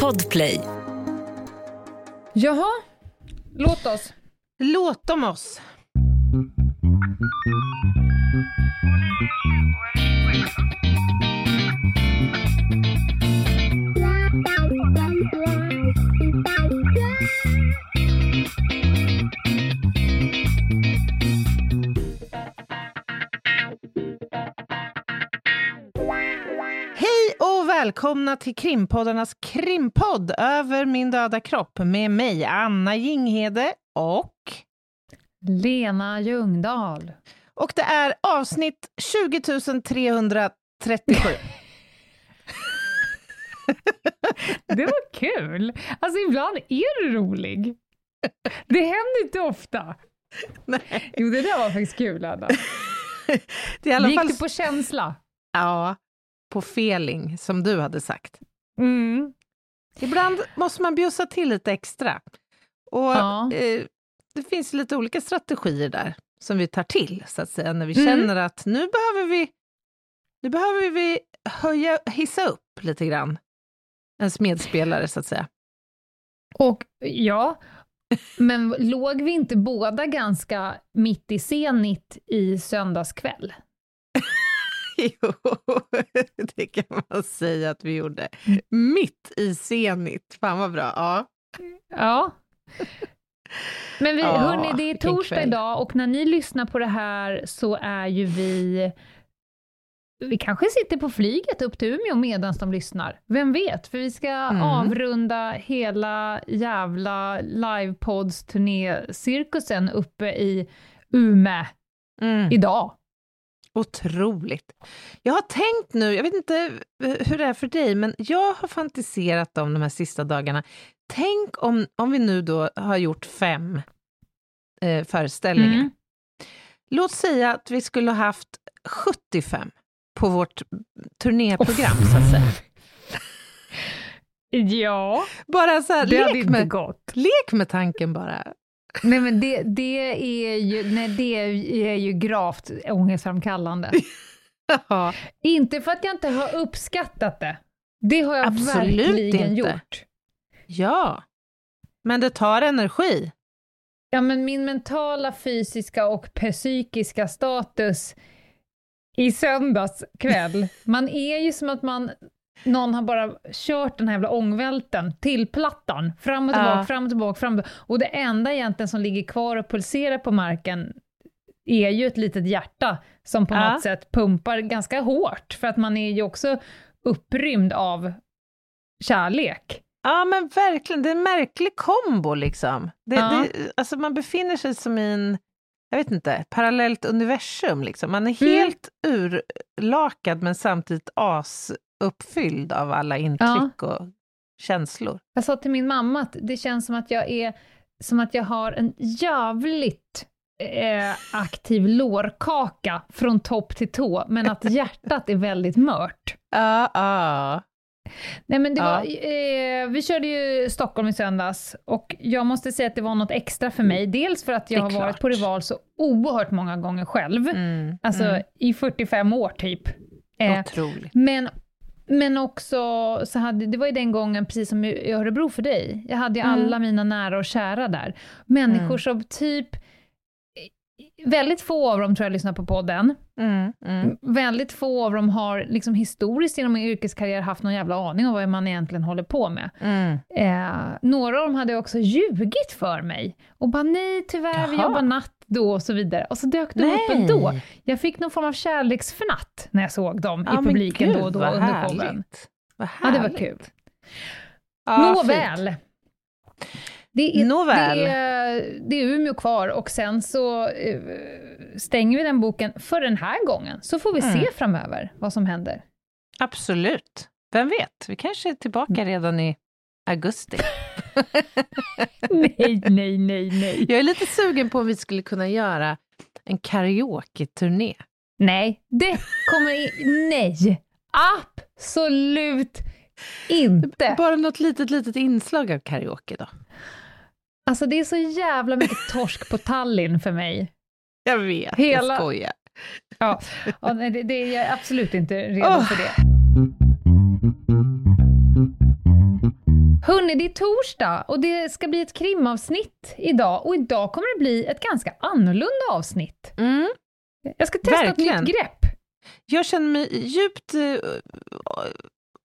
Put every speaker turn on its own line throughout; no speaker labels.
Podplay.
Jaha, låt oss.
Låt dem oss. Välkomna till krimpoddarnas krimpodd Över min döda kropp med mig, Anna Jinghede och...
Lena Ljungdahl.
Och det är avsnitt 20 337.
Det var kul! Alltså ibland är du rolig. Det händer inte ofta.
Nej.
Jo, det där var faktiskt kul, Anna.
Det är i alla
Gick
fall...
du på känsla?
Ja, på feeling, som du hade sagt.
Mm.
Ibland måste man bjussa till lite extra. Och
Ja.
eh, det finns lite olika strategier där som vi tar till, så att säga, när vi
Mm.
känner att nu behöver vi, nu behöver vi höja, hissa upp lite grann ens medspelare, så att säga.
Och ja, men låg vi inte båda ganska mitt i senit i söndagskväll?
Jo, det kan man säga att vi gjorde. Mitt i senit. Fan vad bra. Ja.
Ja. Men vi,
Ja,
hörni, det är torsdag idag och när ni lyssnar på det här så är ju vi... Vi kanske sitter på flyget upp till Umeå medan de lyssnar. Vem vet? För vi ska
Mm.
avrunda hela jävla livepods-turné-cirkusen uppe i Umeå
Mm.
idag.
Otroligt. Jag har tänkt nu, jag vet inte hur det är för dig, men jag har fantiserat om de här sista dagarna. Tänk om, om vi nu då har gjort fem eh, föreställningar.
Mm.
Låt säga att vi skulle ha haft 75 på vårt turnéprogram, så att säga.
Ja,
Bara så här,
det hade
lek
inte
med,
gått.
lek med tanken bara.
Nej men det, det, är ju, nej, det är ju gravt ångestframkallande.
Ja,
Inte för att jag inte har uppskattat det. Det har jag
Absolut
verkligen
inte.
gjort.
ja. Men det tar energi.
Ja, men min mentala, fysiska och psykiska status i söndags kväll, man är ju som att man någon har bara kört den här jävla ångvälten till plattan, fram och tillbaka,
Ja.
fram och tillbaka, fram och, och det enda egentligen som ligger kvar och pulserar på marken är ju ett litet hjärta som på
Ja.
något sätt pumpar ganska hårt, för att man är ju också upprymd av kärlek.
Ja, men verkligen. Det är en märklig kombo liksom. Det,
Ja.
det, alltså man befinner sig som i en, jag vet inte, parallellt universum. Liksom. Man är
Mm.
helt urlakad men samtidigt asuppfylld av alla intryck och känslor.
Jag sa till min mamma att det känns som att jag är som att jag har en jävligt eh, aktiv lårkaka från topp till tå, men att hjärtat är väldigt mört.
Ja, ja.
Nej, men det
Ja.
var, eh, vi körde ju Stockholm i söndags och jag måste säga att det var något extra för mig. Dels för att jag har varit på Rival så oerhört många gånger själv,
Mm,
alltså
mm.
i 45 år typ. Eh, men, men också, så hade, det var ju den gången, precis som i Örebro för dig, jag hade ju
Mm.
alla mina nära och kära där. Människor
Mm.
som typ, väldigt få av dem tror jag lyssnar på podden,
Mm, mm.
väldigt få av dem har liksom historiskt genom min yrkeskarriär haft någon jävla aning om vad man egentligen håller på med.
Mm.
Eh, några av dem hade också ljugit för mig och bara nej tyvärr, vi
Jaha.
jobbar natt då och så vidare. Och så dök de upp ändå. Jag fick någon form av kärleksfnatt när jag såg dem
Ja,
i publiken
gud,
då och då under
härligt.
showen.
Vad
Ja, det var
härligt.
kul.
Ja, fint.
Nåväl. Det är,
Nåväl.
Det, är, det är Umeå kvar och sen så eh, stänger vi den boken för den här gången. Så får vi
Mm.
se framöver vad som händer.
Absolut. Vem vet, vi kanske är tillbaka redan i augusti.
nej, nej, nej, nej.
Jag är lite sugen på om vi skulle kunna göra en karaoke-turné.
Nej, det kommer i, Nej! Absolut inte!
Bara något litet, litet inslag av karaoke då.
Alltså det är så jävla mycket torsk på Tallinn för mig.
Jag vet,
Hela-
jag skojar.
Ja, ja det, det är jag absolut inte redo
Åh.
för det. Hörni, det är torsdag och det ska bli ett krimavsnitt idag och idag kommer det bli ett ganska annorlunda avsnitt.
Mm.
Jag ska testa
Verkligen.
ett nytt grepp.
Jag känner mig djupt eh,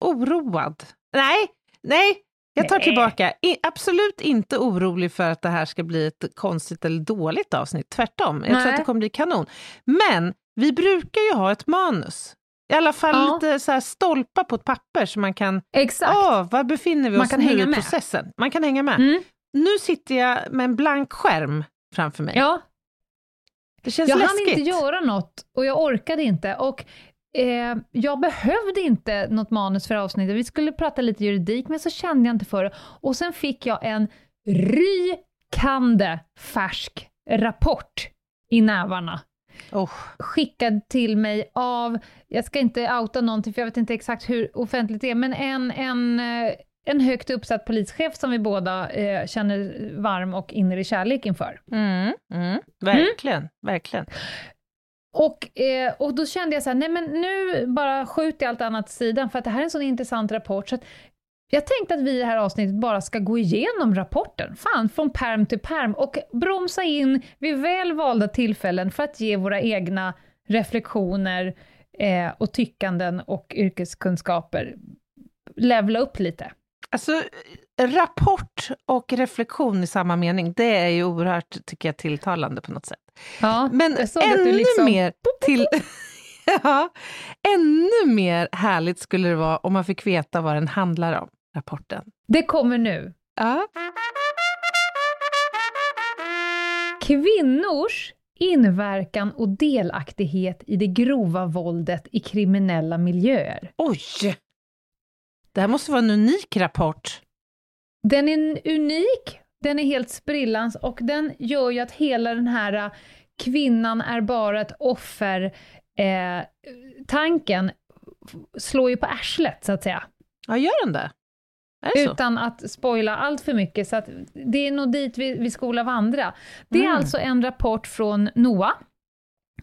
oroad. Nej, nej, jag tar
Nej.
tillbaka. I, absolut inte orolig för att det här ska bli ett konstigt eller dåligt avsnitt. Tvärtom, jag tror
Nej.
att det kommer bli kanon. Men vi brukar ju ha ett manus. I alla fall
Ja.
lite så stolpar på ett papper så man kan...
Exakt.
Åh, var befinner vi
Man
oss
kan
nu
hänga
i
med.
processen? Man kan hänga med.
Mm.
Nu sitter jag med en blank skärm framför mig.
Ja,
Det känns
jag hann
läskigt.
inte göra något och jag orkade inte. Och eh, jag behövde inte något manus för avsnittet. Vi skulle prata lite juridik, men så kände jag inte för det. Och sen fick jag en rykande färsk rapport i nävarna.
Oh,
skickad till mig av, jag ska inte outa någonting för jag vet inte exakt hur offentligt det är, men en, en, eh, en högt uppsatt polischef som vi båda eh, känner varm och innerlig kärlek inför.
mm, mm, verkligen, verkligen.
Och, eh, och då kände jag så här, nej men nu bara skjut i allt annat åt sidan, för att det här är en sån intressant rapport, så jag tänkte att vi i det här avsnittet bara ska gå igenom rapporten, fan, från perm till perm, och bromsa in vid väl valda tillfällen för att ge våra egna reflektioner eh, och tyckanden och yrkeskunskaper levla upp lite.
Alltså, rapport och reflektion i samma mening, det är ju oerhört, tycker jag, tilltalande på något sätt.
Ja,
Men ännu
liksom-
mer till... ja, ännu mer härligt skulle det vara om man fick veta vad den handlar om, rapporten.
Det kommer nu.
Ja.
Kvinnors inverkan och delaktighet i det grova våldet i kriminella miljöer.
Oj! Det här måste vara en unik rapport.
Den är unik, den är helt sprillans och den gör ju att hela den här äh, kvinnan är bara ett offer, eh, tanken slår ju på arslet så att säga.
Ja, gör den det?
Utan att spoila allt för mycket, så att det är nog dit vi, vi skola vandra. Det är
Mm.
alltså en rapport från NOA,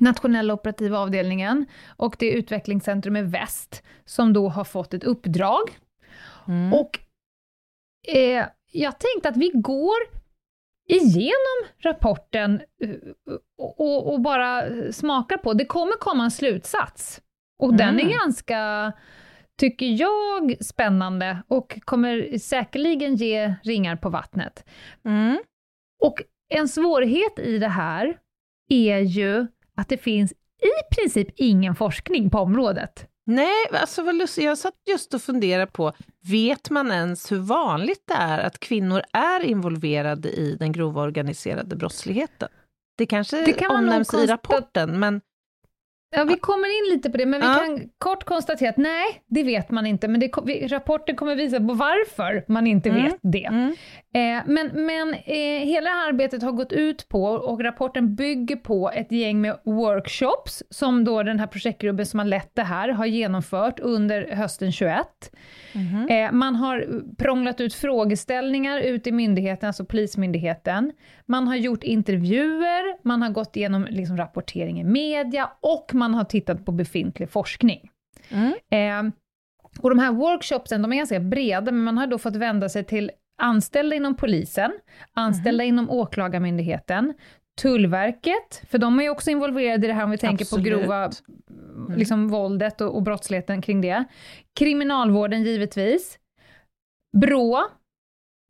Nationella operativa avdelningen, och det är Utvecklingscentrum i Väst, som då har fått ett uppdrag.
Mm.
Och eh, jag tänkte att vi går igenom rapporten eh, och, och, och bara smakar på. Det kommer komma en slutsats. Och den
Mm.
är ganska, tycker jag, spännande och kommer säkerligen ge ringar på vattnet.
Mm.
Och en svårighet i det här är ju att det finns i princip ingen forskning på området.
Nej, alltså vad lustigt. Jag satt just och funderade på, vet man ens hur vanligt det är att kvinnor är involverade i den grova organiserade brottsligheten? Det kanske
Det kan
omnämns i rapporten, men
Ja, vi kommer in lite på det, men vi
Ja.
kan kort konstatera att nej, det vet man inte, men det, rapporten kommer visa på varför man inte
Mm.
vet det.
mm.
Eh, men men eh, hela det här arbetet har gått ut på, och rapporten bygger på ett gäng med workshops, som då den här projektgruppen som har lett det här har genomfört under hösten 21.
Mhm.
Eh, man har prånglat ut frågeställningar ut i myndigheten, alltså Polismyndigheten. Man har gjort intervjuer, man har gått igenom liksom, rapportering i media och man har tittat på befintlig forskning.
Mm.
Eh, och de här workshopsen, de är ganska breda, men man har då fått vända sig till anställda inom polisen, anställda inom åklagarmyndigheten, Tullverket, för de är ju också involverade i det här om vi tänker
Absolut.
på grova liksom, våldet och, och brottsligheten kring det. Kriminalvården givetvis. BRÅ,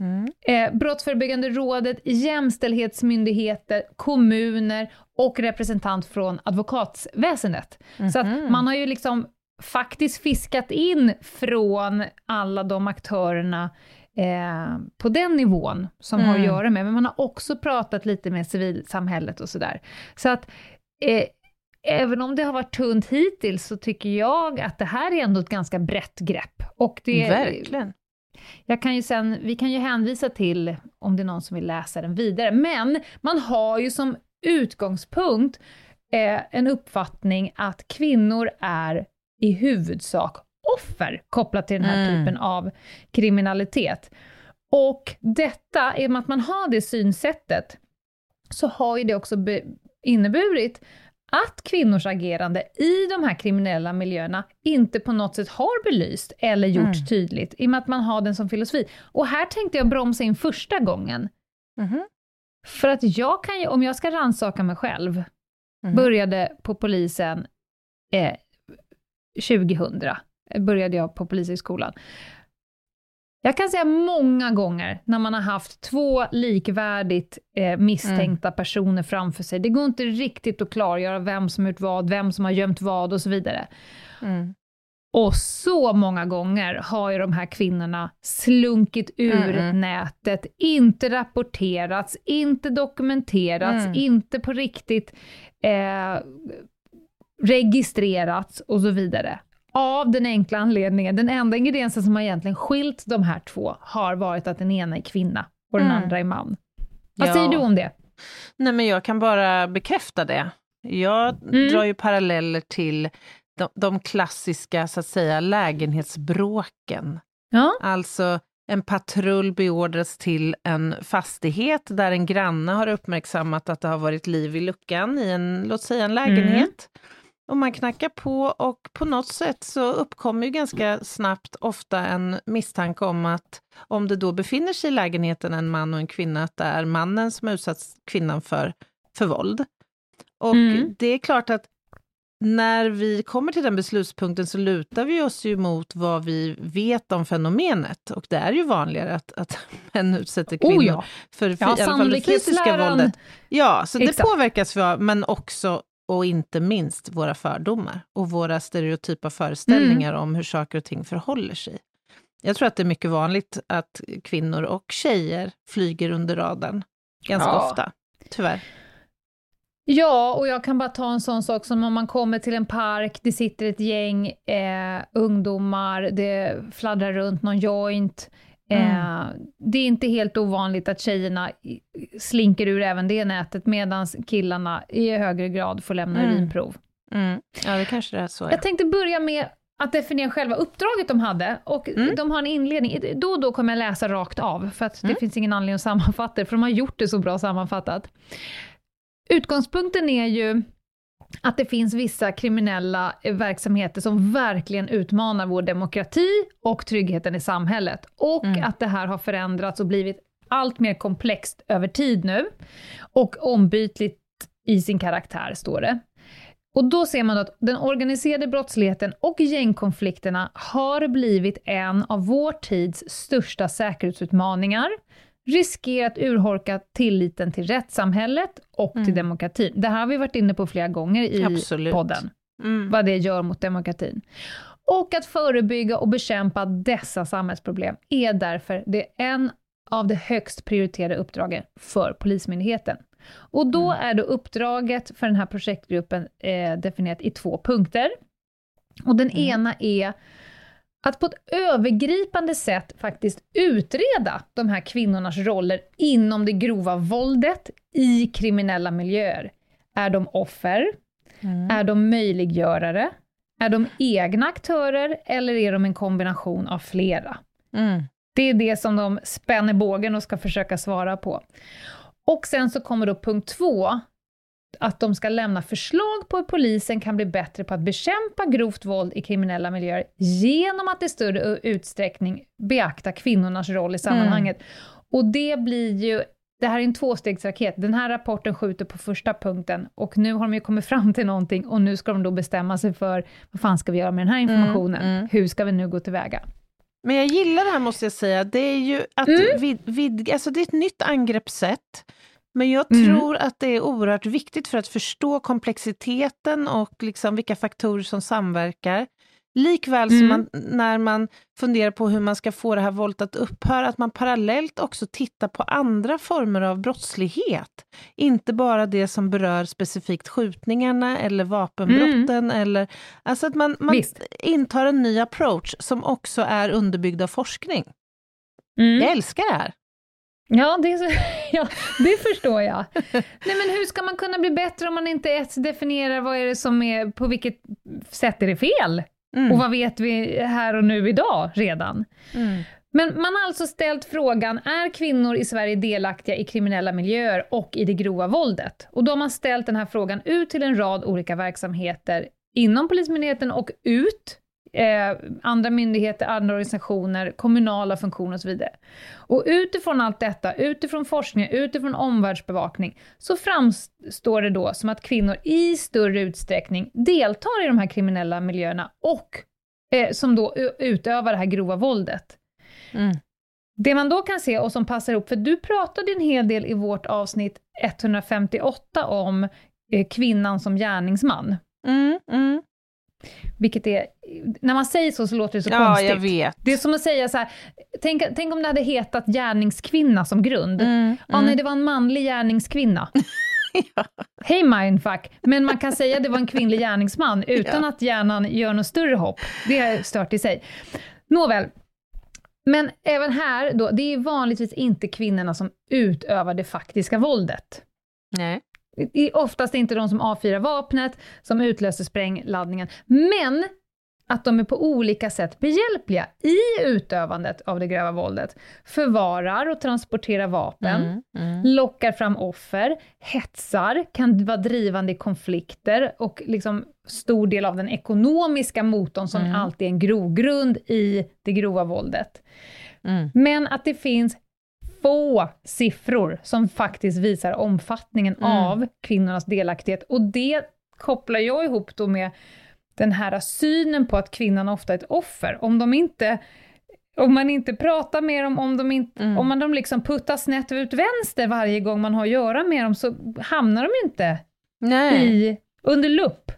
Mm.
eh, Brottsförebyggande rådet, jämställdhetsmyndigheter, kommuner och representant från advokatsväsendet. Så att
Mhm.
man har ju liksom faktiskt fiskat in från alla de aktörerna eh, på den nivån som har att
Mm.
göra med, men man har också pratat lite med civilsamhället och sådär. Så att eh, även om det har varit tunt hittills så tycker jag att det här är ändå ett ganska brett grepp. Och det,
Verkligen.
Jag kan ju sen, vi kan ju hänvisa till om det är någon som vill läsa den vidare, men man har ju som utgångspunkt eh, en uppfattning att kvinnor är i huvudsak offer kopplat till den här
Mm.
typen av kriminalitet. Och detta, i och med att man har det synsättet, så har ju det också inneburit att kvinnors agerande i de här kriminella miljöerna inte på något sätt har belyst eller gjort
Mm.
tydligt, i och med att man har den som filosofi. Och här tänkte jag bromsa in första gången.
Mhm.
För att jag kan ju, om jag ska rannsaka mig själv,
Mhm.
började på polisen eh, 2000, började jag på polishögskolan. Jag kan säga många gånger när man har haft två likvärdigt eh, misstänkta personer framför sig, det går inte riktigt att klargöra vem som gjort vad, vem som har gömt vad och så vidare.
Mm.
Och så många gånger har ju de här kvinnorna slunkit ur
Mm.
nätet, inte rapporterats, inte dokumenterats,
Mm.
inte på riktigt eh, registrerats och så vidare. Av den enkla anledningen, den enda ingrediensen som har egentligen skilt de här två har varit att den ena är kvinna och den
Mm.
andra är man. Vad
Ja.
säger du om det?
Nej, men jag kan bara bekräfta det. Jag
Mm.
drar ju paralleller till de, de klassiska, så att säga, lägenhetsbråken.
Ja.
Alltså, en patrull beordras till en fastighet där en granne har uppmärksammat att det har varit liv i luckan i en, låt säga en lägenhet. Och man knackar på och på något sätt så uppkommer ju ganska snabbt ofta en misstanke om att om det då befinner sig i lägenheten en man och en kvinna, att det är mannen som har utsatt kvinnan för, för våld. Och
Mm.
det är klart att när vi kommer till den beslutspunkten så lutar vi oss ju mot vad vi vet om fenomenet. Och det är ju vanligare att, att män utsätter kvinnor
Oh ja.
för
Ja,
i alla fall det fysiska våldet. Ja, så det
Exakt.
påverkas vi av, men också och inte minst våra fördomar och våra stereotypa föreställningar
Mm.
om hur saker och ting förhåller sig. Jag tror att det är mycket vanligt att kvinnor och tjejer flyger under radarn ganska
Ja.
ofta, tyvärr.
Ja, och jag kan bara ta en sån sak som om man kommer till en park, det sitter ett gäng eh, ungdomar, det fladdrar runt någon joint. Eh, Det är inte helt ovanligt att tjejerna slinker ur även det nätet, medan killarna i högre grad får lämna
Mm.
urinprov.
Mm. Ja, det kanske det är så. Ja.
Jag tänkte börja med att definiera själva uppdraget de hade, och
Mm.
de har en inledning. Då och då kommer jag läsa rakt av, för att det
Mm.
finns ingen anledning att sammanfatta det, för de har gjort det så bra sammanfattat. Utgångspunkten är ju att det finns vissa kriminella eh, verksamheter som verkligen utmanar vår demokrati och tryggheten i samhället. Och
Mm.
att det här har förändrats och blivit allt mer komplext över tid nu. Och ombytligt i sin karaktär, står det. Och då ser man att den organiserade brottsligheten och gängkonflikterna har blivit en av vår tids största säkerhetsutmaningar, riskerar att urholka tilliten till rättssamhället och
Mm.
till demokratin. Det här har vi varit inne på flera gånger i
Absolut.
podden,
Mm.
vad det gör mot demokratin. Och att förebygga och bekämpa dessa samhällsproblem är därför det en av de högst prioriterade uppdragen för Polismyndigheten. Och då
Mm.
är då uppdraget för den här projektgruppen eh, definierat i två punkter. Och den
Mm.
ena är att på ett övergripande sätt faktiskt utreda de här kvinnornas roller inom det grova våldet i kriminella miljöer. Är de offer?
Mm.
Är de möjliggörare? Är de egna aktörer eller är de en kombination av flera?
Mm.
Det är det som de spänner bågen och ska försöka svara på. Och sen så kommer då punkt två, att de ska lämna förslag på hur polisen kan bli bättre på att bekämpa grovt våld i kriminella miljöer genom att i större utsträckning beakta kvinnornas roll i sammanhanget. Och det blir ju det här är en tvåstegsraket. Den här rapporten skjuter på första punkten och nu har de ju kommit fram till någonting och nu ska de då bestämma sig för vad fan ska vi göra med den här informationen?
mm.
Hur ska vi nu gå tillväga?
Men jag gillar det här måste jag säga, det är ju att
Mm.
vid, vid, alltså det är ett nytt angreppssätt. Men jag
Mm.
tror att det är oerhört viktigt för att förstå komplexiteten och liksom vilka faktorer som samverkar. Likväl som
Mm.
man, när man funderar på hur man ska få det här våldet att upphöra, att man parallellt också tittar på andra former av brottslighet. Inte bara det som berör specifikt skjutningarna eller vapenbrotten, eller, alltså att man, man
Visst.
intar en ny approach som också är underbyggd av forskning.
Mm.
Jag älskar det här.
Ja, det, så, ja, det förstår jag. Nej, men hur ska man kunna bli bättre om man inte ens definierar vad är det som är, på vilket sätt är det fel?
Mm.
Och vad vet vi här och nu idag redan?
Mm.
Men man har alltså ställt frågan, är kvinnor i Sverige delaktiga i kriminella miljöer och i det grova våldet? Och då har man ställt den här frågan ut till en rad olika verksamheter inom Polismyndigheten och ut, eh, andra myndigheter, andra organisationer, kommunala funktioner och så vidare. Och utifrån allt detta, utifrån forskning, utifrån omvärldsbevakning, så framstår det då som att kvinnor i större utsträckning deltar i de här kriminella miljöerna och eh, som då utövar det här grova våldet. Mm. Det man då kan se och som passar ihop, för du pratade en hel del i vårt avsnitt 158 om eh, kvinnan som gärningsman.
Mm, mm.
Vilket är, när man säger så så låter det så
ja,
konstigt.
Jag vet.
Det är som att säga så här, tänk, tänk om det hade hetat gärningskvinna som grund.
Mm,
ja,
mm.
nej, det var en manlig gärningskvinna. ja. Hej mindfuck! Men man kan säga att det var en kvinnlig gärningsman utan ja. att hjärnan gör något större hopp. Det är stört i sig. Nåväl, men även här då, det är vanligtvis inte kvinnorna som utövar det faktiska våldet.
Nej.
Det är oftast inte de som avfyrar vapnet, som utlöser sprängladdningen. Men att de är på olika sätt behjälpliga i utövandet av det grova våldet. Förvarar och transporterar vapen,
mm, mm.
lockar fram offer, hetsar, kan vara drivande i konflikter och liksom stor del av den ekonomiska motorn som
Mm.
alltid är en grogrund i det grova våldet.
Mm.
Men att det finns få siffror som faktiskt visar omfattningen
Mm.
av kvinnornas delaktighet. Och det kopplar jag ihop då med den här synen på att kvinnan ofta är ett offer. Om de inte om man inte pratar med dem, om de, inte,
Mm.
om man de liksom puttar snett ut vänster varje gång man har att göra med dem, så hamnar de inte
Nej.
i, under lupp.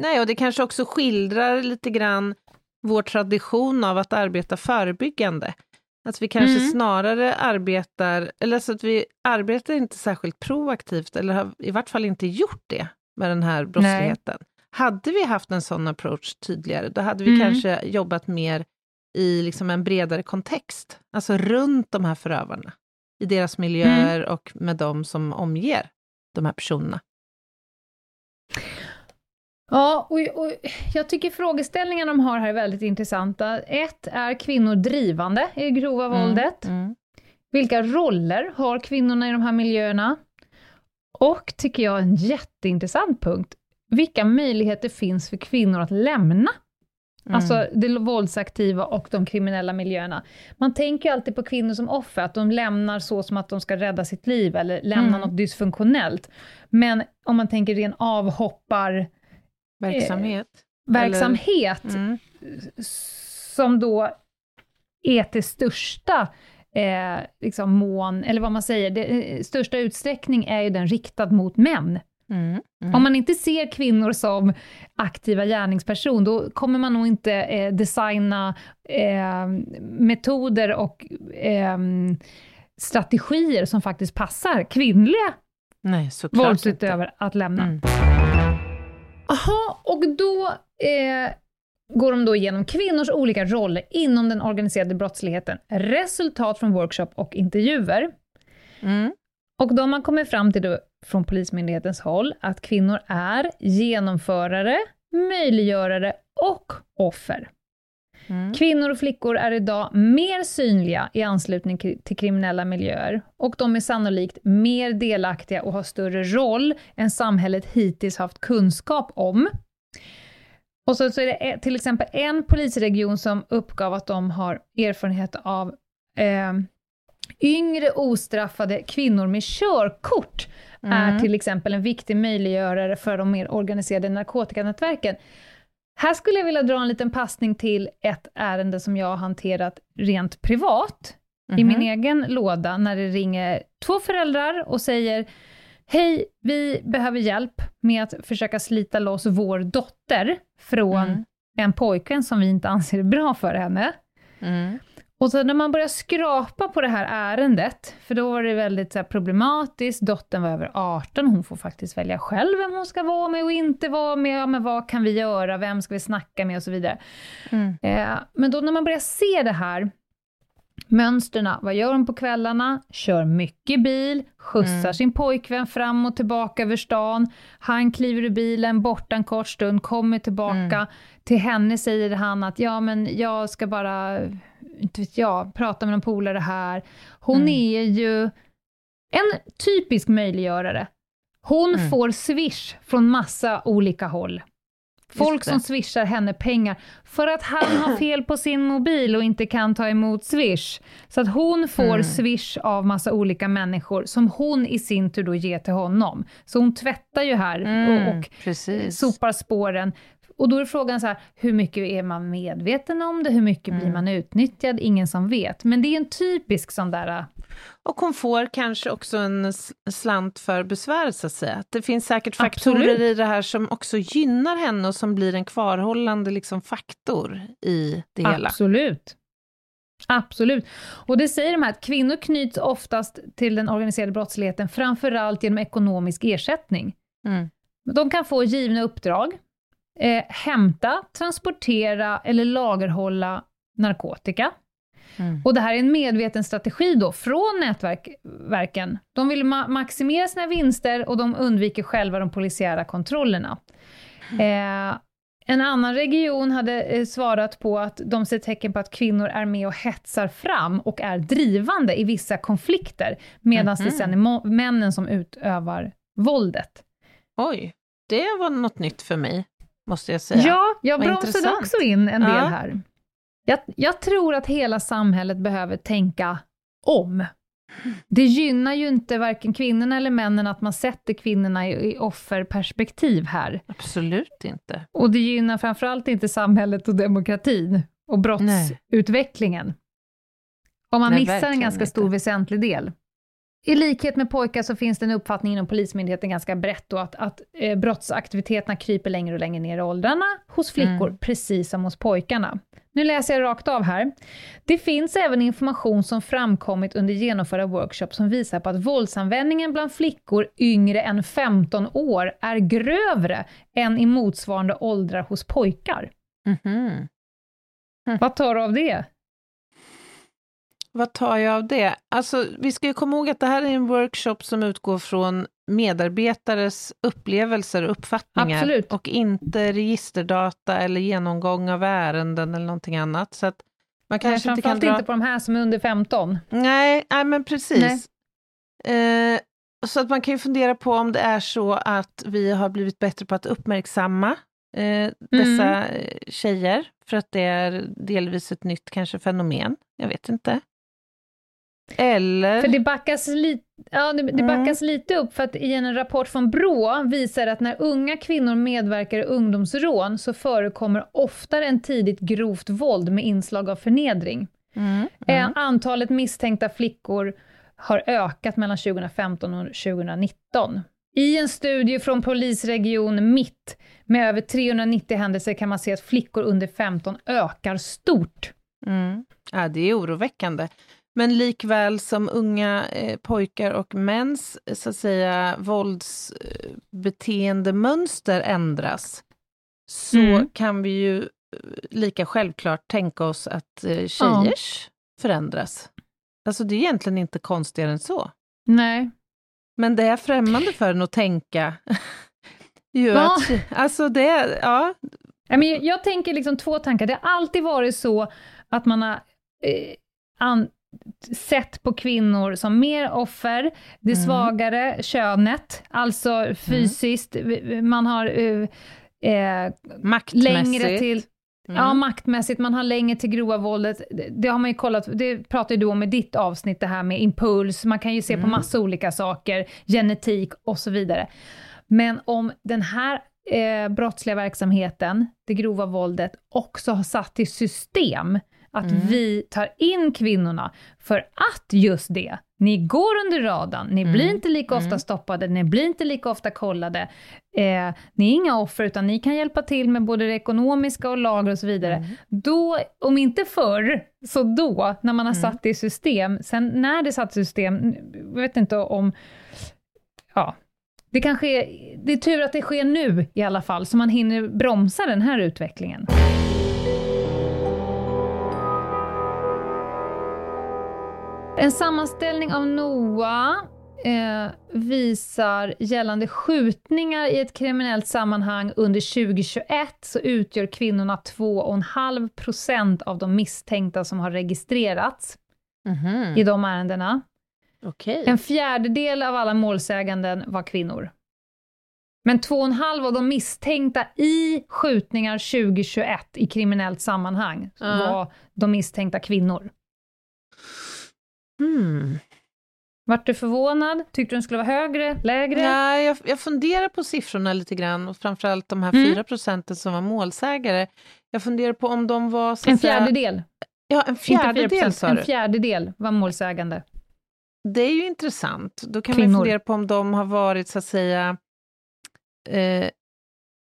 Nej, och det kanske också skildrar lite grann vår tradition av att arbeta förebyggande. Att vi kanske
Mm.
snarare arbetar, eller så att vi arbetar inte särskilt proaktivt, eller har i vart fall inte gjort det med den här brottsligheten. Hade vi haft en sån approach tydligare, då hade vi
Mm.
kanske jobbat mer i liksom en bredare kontext, alltså runt de här förövarna, i deras miljöer
Mm.
och med de som omger de här personerna.
Ja, och, och jag tycker frågeställningarna de har här är väldigt intressanta. Ett, är kvinnor drivande i det grova våldet?
Mm.
Vilka roller har kvinnorna i de här miljöerna? Och, tycker jag, en jätteintressant punkt, vilka möjligheter finns för kvinnor att lämna
Mm.
Alltså det våldsaktiva och de kriminella miljöerna. Man tänker ju alltid på kvinnor som offer, att de lämnar så som att de ska rädda sitt liv, eller lämna
Mm.
något dysfunktionellt. Men om man tänker ren avhoppar
Verksamhet.
verksamhet,
Mm.
som då är till största eh, liksom mån, eller vad man säger, det, eh, största utsträckning är ju den riktad mot män.
Mm. Mm.
Om man inte ser kvinnor som aktiva gärningsperson, då kommer man nog inte eh, designa eh, metoder och eh, strategier som faktiskt passar kvinnliga
Nej,
våldsutövare att lämna.
Mm.
Jaha, och då eh, går de då igenom kvinnors olika roller inom den organiserade brottsligheten, resultat från workshop och intervjuer.
Mm.
Och de har kommit fram till då, från Polismyndighetens håll att kvinnor är genomförare, möjliggörare och offer.
Mm.
Kvinnor och flickor är idag mer synliga i anslutning till kriminella miljöer och de är sannolikt mer delaktiga och har större roll än samhället hittills haft kunskap om. Och så, så är det e- till exempel en polisregion som uppgav att de har erfarenhet av eh, yngre ostraffade kvinnor med körkort är
Mm.
till exempel en viktig möjliggörare för de mer organiserade narkotikanätverken. Här skulle jag vilja dra en liten passning till ett ärende som jag har hanterat rent privat, i
Mhm.
min egen låda, när det ringer två föräldrar och säger Hej, vi behöver hjälp med att försöka slita loss vår dotter från
Mm.
en pojkvän som vi inte anser är bra för henne.
Mm.
Och så när man börjar skrapa på det här ärendet, för då var det väldigt så problematiskt, dottern var över 18, hon får faktiskt välja själv vem hon ska vara med och inte vara med, ja, men vad kan vi göra, vem ska vi snacka med och så vidare.
Mm.
Eh, men då när man börjar se det här, mönsterna, vad gör hon på kvällarna? Kör mycket bil, skjutsar
Mm.
sin pojkvän fram och tillbaka över stan, han kliver ur bilen, borta en kort stund, kommer tillbaka,
Mm.
till henne säger han att ja men jag ska bara inte vet jag, pratar med någon polare här. Hon
Mm.
är ju en typisk möjliggörare. Hon
Mm.
får swish från massa olika håll. Folk som swishar henne pengar för att han har fel på sin mobil och inte kan ta emot swish. Så att hon får
Mm.
swish av massa olika människor som hon i sin tur då ger till honom. Så hon tvättar ju här och, och
Mm, precis.
sopar spåren. Och då är frågan så här, hur mycket är man medveten om det? Hur mycket blir
Mm.
man utnyttjad? Ingen som vet. Men det är en typisk sån där...
Och hon får kanske också en slant för besvär, så att säga. Det finns säkert faktorer
Absolut.
i det här som också gynnar henne och som blir en kvarhållande liksom, faktor i det hela.
Absolut. Absolut. Och det säger de här att kvinnor knyts oftast till den organiserade brottsligheten, framförallt genom ekonomisk ersättning.
Mm.
De kan få givna uppdrag, eh, hämta, transportera eller lagerhålla narkotika.
Mm.
Och det här är en medveten strategi då från nätverken. De vill ma- maximera sina vinster och de undviker själva de polisiära kontrollerna. Eh, en annan region hade eh, svarat på att de ser tecken på att kvinnor är med och hetsar fram och är drivande i vissa konflikter, medan det
Mhm.
sen är mo- männen som utövar våldet.
Oj, det var något nytt för mig, måste jag säga.
Ja, jag
Vad
bromsade
intressant.
också in en del
Ja.
här. Jag, jag tror att hela samhället behöver tänka om. Det gynnar ju inte varken kvinnorna eller männen att man sätter kvinnorna i, offerperspektiv här.
Absolut inte.
Och det gynnar framförallt inte samhället och demokratin och brottsutvecklingen. Om man
Nej,
missar en ganska
inte.
stor väsentlig del. I likhet med pojkar så finns det en uppfattning inom Polismyndigheten ganska brett då att, att eh, brottsaktiviteterna kryper längre och längre ner i åldrarna hos flickor,
Mm.
precis som hos pojkarna. Nu läser jag rakt av här. Det finns även information som framkommit under genomförda workshops som visar på att våldsanvändningen bland flickor yngre än 15 år är grövre än i motsvarande åldrar hos pojkar.
Mhm.
Vad tar du av det?
Vad tar jag av det? Alltså, vi ska ju komma ihåg att det här är en workshop som utgår från medarbetares upplevelser och uppfattningar
Absolut.
och inte registerdata eller genomgång av ärenden eller någonting annat. Så att man kanske inte kan dra...
inte på de här som är under 15.
Nej, nej men precis. Eh, så att man kan ju fundera på om det är så att vi har blivit bättre på att uppmärksamma eh, dessa eh, tjejer, för att det är delvis ett nytt kanske fenomen. Jag vet inte. Eller...
För det backas, li- ja, det, det
Mm.
backas lite upp, för att i en rapport från Brå visar att när unga kvinnor medverkar i ungdomsrån så förekommer oftare än tidigt grovt våld med inslag av förnedring.
Mm,
Eh,
mm.
Antalet misstänkta flickor har ökat mellan 2015 och 2019. I en studie från polisregion Mitt med över 390 händelser kan man se att flickor under 15 ökar stort.
Mm. Ja, det är oroväckande. Men likväl som unga eh, pojkar och mäns så att säga våldsbeteendemönster ändras, så
Mm.
kan vi ju eh, lika självklart tänka oss att eh, tjejers förändras. Alltså det är egentligen inte konstigare än så.
Nej.
Men det är främmande för en att tänka. ju
Ja.
att, alltså det, ja,
Nej, men jag, jag tänker liksom två tankar. Det har alltid varit så att man har eh, an, sett på kvinnor som mer offer, det
Mm.
svagare könet, alltså fysiskt, man har eh, eh, längre till
Mm.
Ja, maktmässigt, man har längre till grova våldet. Det, har man ju kollat, det pratar du om i ditt avsnitt, det här med impuls, man kan ju se på
Mm.
massa olika saker, genetik och så vidare. Men om den här eh, brottsliga verksamheten, det grova våldet, också har satt i system att
Mm.
vi tar in kvinnorna för att just det, ni går under radarn, ni blir
Mm.
inte lika ofta
Mm.
stoppade, ni blir inte lika ofta kollade, eh, ni är inga offer utan ni kan hjälpa till med både det ekonomiska och lager och så vidare.
Mm.
Då, om inte förr, så då, när man har
Mm.
satt det i system, sen när det satt i system, jag vet inte om, ja, det kan ske, det är tur att det sker nu i alla fall, så man hinner bromsa den här utvecklingen. En sammanställning av NOA eh, visar gällande skjutningar i ett kriminellt sammanhang under 2021 så utgör kvinnorna 2,5 procent av de misstänkta som har registrerats
Mhm.
i de ärendena.
Okej.
En fjärdedel av alla målsäganden var kvinnor. Men 2,5 av de misstänkta i skjutningar 2021 i kriminellt sammanhang
Ja.
var de misstänkta kvinnor.
Hmm.
Vart du förvånad? Tyckte du den skulle vara högre, lägre?
Ja, jag, jag funderar på siffrorna lite grann, och framförallt de här
Mm.
fyra procenten som var målsägare. Jag funderar på om de var...
En
att säga-
fjärdedel,
Ja, en fjärdedel
4%,
sa
en
du.
fjärdedel var målsägande.
Det är ju intressant. Då kan man
Kvinnor.
fundera på om de har varit, så att säga, eh,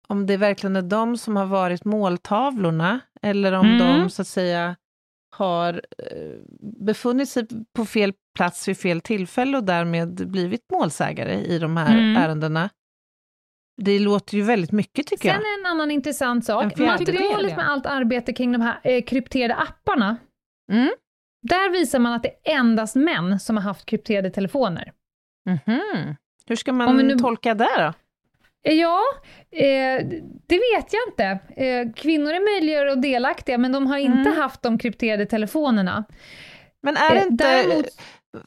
om det verkligen är de som har varit måltavlorna, eller om
Mm.
de, så att säga, har eh, befunnit sig på fel plats vid fel tillfälle och därmed blivit målsägare i de här
Mm.
ärendena. Det låter ju väldigt mycket, tycker
Sen
jag.
en annan intressant sak. Materialet med allt arbete kring de här eh, krypterade apparna,
Mm.
där visar man att det är endast män som har haft krypterade telefoner.
Mhm. Hur ska man
nu-
tolka det då?
Eh, Ja, eh, det vet jag inte. Eh, kvinnor är möjliggörare och delaktiga, men de har inte
Mm.
haft de krypterade telefonerna.
Men är det
Eh,
inte,
däremot-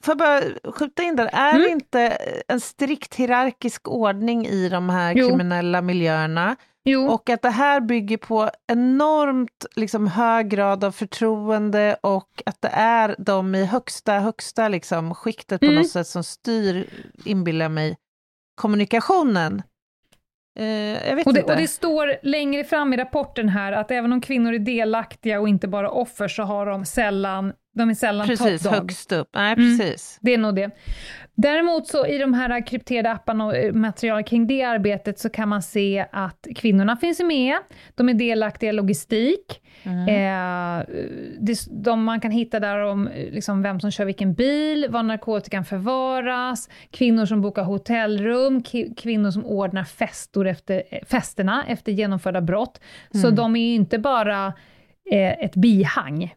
får jag bara skjuta in där, är
Mm.
det inte en strikt hierarkisk ordning i de här
Jo.
kriminella miljöerna?
Jo,
Och att det här bygger på enormt liksom, hög grad av förtroende och att det är de i högsta, högsta liksom, skiktet på
Mm.
något sätt som styr, inbillar mig, kommunikationen. Eh,
och det, och det står längre fram i rapporten här att även om kvinnor är delaktiga och inte bara offer så har de sällan, de är sällan
precis,
top dog.
högst upp. Nej,
Mm.
precis.
Det är nog det. Däremot så i de här krypterade apparna och eh, material kring det arbetet så kan man se att kvinnorna finns med, de är delaktiga i logistik,
Mm.
eh, det, de man kan hitta där om eh, liksom vem som kör vilken bil, var narkotikan förvaras, kvinnor som bokar hotellrum, kvinnor som ordnar festor efter, eh, festerna efter genomförda brott. Så
Mm.
de är ju inte bara eh, ett bihang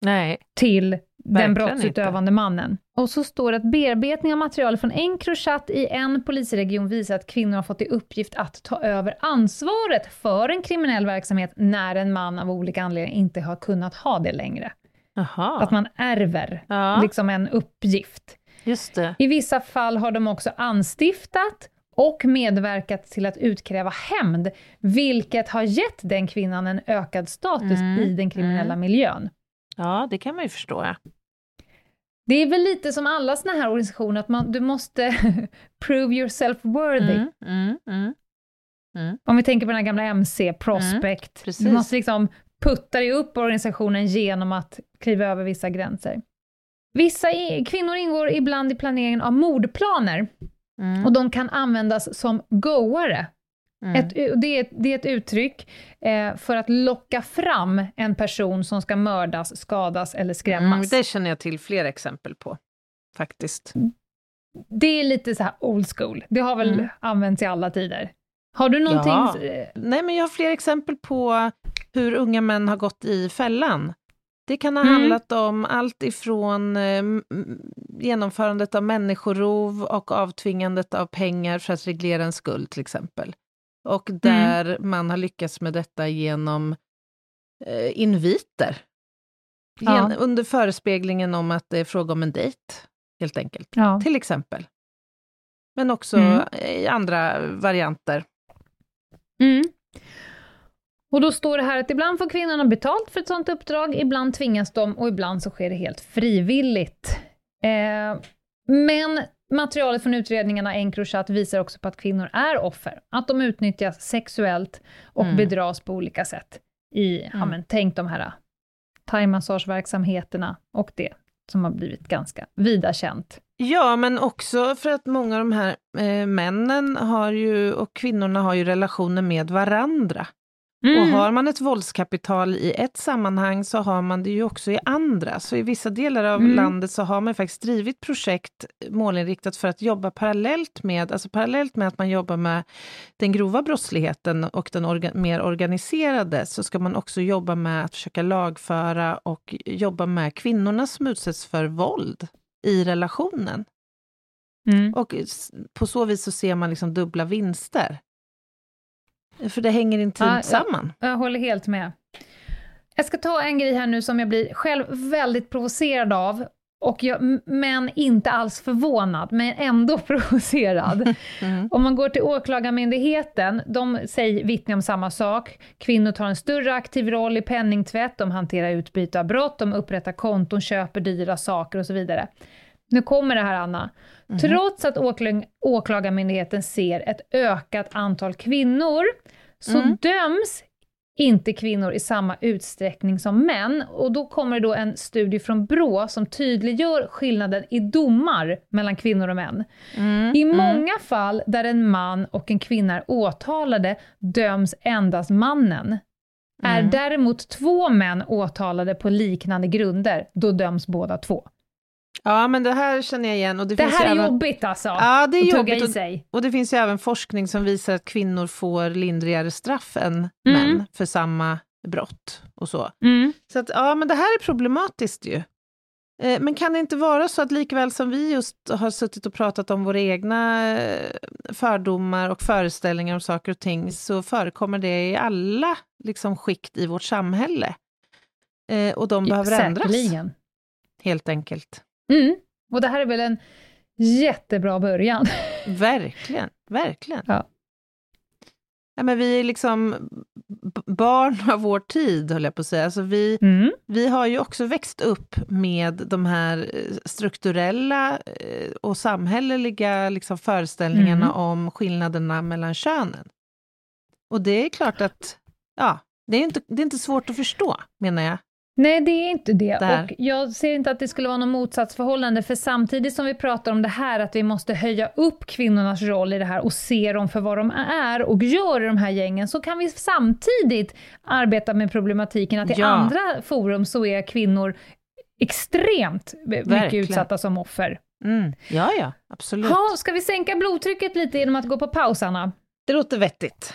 Nej.
till den
Verkligen
brottsutövande mannen. Och så står det att bearbetning av material från Encrochat i en polisregion visar att kvinnor har fått i uppgift att ta över ansvaret för en kriminell verksamhet när en man av olika anledningar inte har kunnat ha det längre.
Jaha.
Att man ärver
Ja,
liksom en uppgift.
just det.
I vissa fall har de också anstiftat och medverkat till att utkräva hämnd, vilket har gett den kvinnan en ökad status
Mm,
i den kriminella miljön.
Ja, det kan man ju förstå. Ja.
Det är väl lite som alla såna här organisationer, att man, du måste prove yourself worthy.
Mm, mm, mm.
Om vi tänker på den här gamla MC, Prospect.
precis.
du måste liksom putta dig upp organisationen genom att kliva över vissa gränser. Vissa kvinnor ingår ibland i planeringen av mordplaner
Mm,
och de kan användas som goare.
Mm.
Ett, det, är, det är ett uttryck eh, för att locka fram en person som ska mördas, skadas eller
Mm,
skrämmas.
det känner jag till fler exempel på, faktiskt.
Det är lite så här old school. Det har väl
Mm.
använts i alla tider. Har du någonting...
Ja. Nej, men jag har fler exempel på hur unga män har gått i fällan. Det kan ha
Mm.
handlat om allt ifrån eh, genomförandet av människorov och avtvingandet av pengar för att reglera en skuld till exempel. Och där man har lyckats med detta genom eh, inviter.
Ja.
Gen- under förespeglingen om att det är fråga om en dejt, helt enkelt.
Ja.
Till exempel. Men också
Mm.
i andra varianter.
Mm. Och då står det här att ibland får kvinnorna betalt för ett sådant uppdrag, ibland tvingas de och ibland så sker det helt frivilligt. Eh, men materialet från utredningarna Encrochat visar också på att kvinnor är offer, att de utnyttjas sexuellt och
Mm.
bedras på olika sätt i, ja men tänk de här thaimassageverksamheterna och det som har blivit ganska vida känt.
Ja, men också för att många av de här eh, männen har ju, och kvinnorna har ju relationer med varandra. Och har man ett våldskapital i ett sammanhang så har man det ju också i andra. Så i vissa delar av
Mm.
landet så har man faktiskt drivit projekt målinriktat för att jobba parallellt med, alltså parallellt med att man jobbar med den grova brottsligheten och den orga, mer organiserade, så ska man också jobba med att försöka lagföra och jobba med kvinnorna som utsätts för våld i relationen.
Mm.
Och på så vis så ser man liksom dubbla vinster. För det hänger intimt
Ja,
samman.
Jag håller helt med. Jag ska ta en grej här nu som jag blir själv väldigt provocerad av, och jag, men inte alls förvånad, men ändå provocerad.
Mm.
Om man går till Åklagarmyndigheten, de säger, vittnar om samma sak. Kvinnor tar en större aktiv roll i penningtvätt, de hanterar utbyte av brott, de upprättar konton, köper dyra saker och så vidare. Nu kommer det här, Anna. Trots att åklag- Åklagarmyndigheten ser ett ökat antal kvinnor, så
Mm.
döms inte kvinnor i samma utsträckning som män. Och då kommer det då en studie från Brå som tydliggör skillnaden i domar mellan kvinnor och män.
Mm.
I
mm.
många fall där en man och en kvinna är åtalade döms endast mannen. Är
Mm.
däremot två män åtalade på liknande grunder, då döms båda två.
Ja, men det här känner jag igen. Och det,
Det
finns
här är
även,
jobbigt alltså,
Ja, det är
att tugga
jobbigt.
i
Och,
sig.
och det finns ju även forskning som visar att kvinnor får lindrigare straff än
Mm.
män för samma brott och så.
Mm.
Så att, ja, men det här är problematiskt ju. Eh, Men kan det inte vara så att likväl som vi just har suttit och pratat om våra egna eh, fördomar och föreställningar om saker och ting, så förekommer det i alla liksom, skikt i vårt samhälle. Eh, Och de behöver ändras,
Säkerligen.
helt enkelt.
Mm. Och det här är väl en jättebra början.
Verkligen, verkligen.
Ja.
Ja, men vi är liksom barn av vår tid, höll jag på att säga. Alltså vi,
Mm.
vi har ju också växt upp med de här eh, strukturella eh, och samhälleliga liksom föreställningarna
Mm.
om skillnaderna mellan könen. Och det är klart att, ja, det är inte, det är inte svårt att förstå, menar jag.
Nej, det är inte det.
Där.
Och jag ser inte att det skulle vara något motsatsförhållande, för samtidigt som vi pratar om det här, att vi måste höja upp kvinnornas roll i det här och se dem för vad de är och gör i de här gängen, så kan vi samtidigt arbeta med problematiken att i
Ja.
andra forum så är kvinnor extremt mycket
Verkligen.
utsatta som offer.
Mm. Ja, ja, absolut.
Ha, ska vi sänka blodtrycket lite genom att gå på paus, Anna?
Det låter vettigt.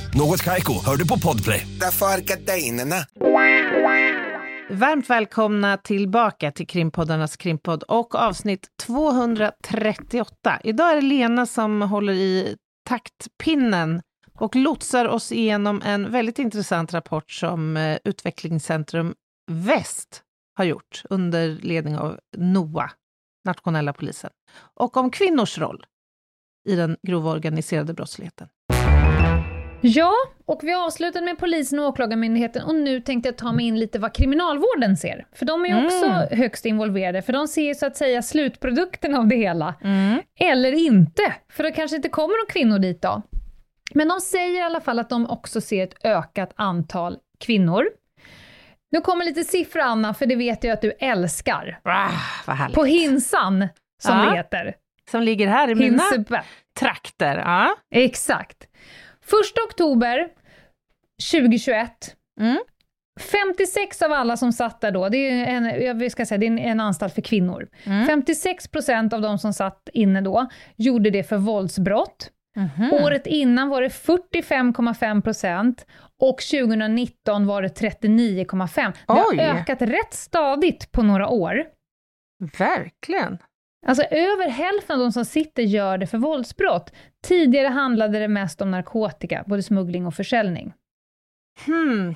Något Kaiko, hör du på Podplay.
Därför är gardinerna.
Varmt välkomna tillbaka till krimpoddarnas krimpodd och avsnitt 238. Idag är det Lena som håller i taktpinnen och lotsar oss igenom en väldigt intressant rapport som eh, Utvecklingscentrum Väst har gjort under ledning av NOA, nationella polisen, och om kvinnors roll i den grova organiserade brottsligheten.
Ja, och vi avslutade med polisen och åklagarmyndigheten och nu tänkte jag ta mig in lite vad kriminalvården ser. För de är ju också högst involverade, för de ser ju så att säga slutprodukten av det hela. Eller inte, för det kanske inte kommer några kvinnor dit då. Men de säger i alla fall att de också ser ett ökat antal kvinnor. Nu kommer lite siffror Anna, för det vet jag att du älskar.
Ah.
På Hinsan, som
Ja.
det heter.
Som ligger här i mina trakter. Ja.
Exakt. 1 oktober 2021.
Mm.
56 av alla som satt där då, det är en, jag ska säga, det är en, anstalt för kvinnor.
Mm.
56 procent av de som satt inne då gjorde det för våldsbrott.
Mhm.
Året innan var det 45,5 procent och 2019 var det 39,5. Det har ökat rätt stadigt på några år.
Verkligen.
Alltså över hälften av de som sitter gör det för våldsbrott. Tidigare handlade det mest om narkotika, både smuggling och försäljning.
Hmm.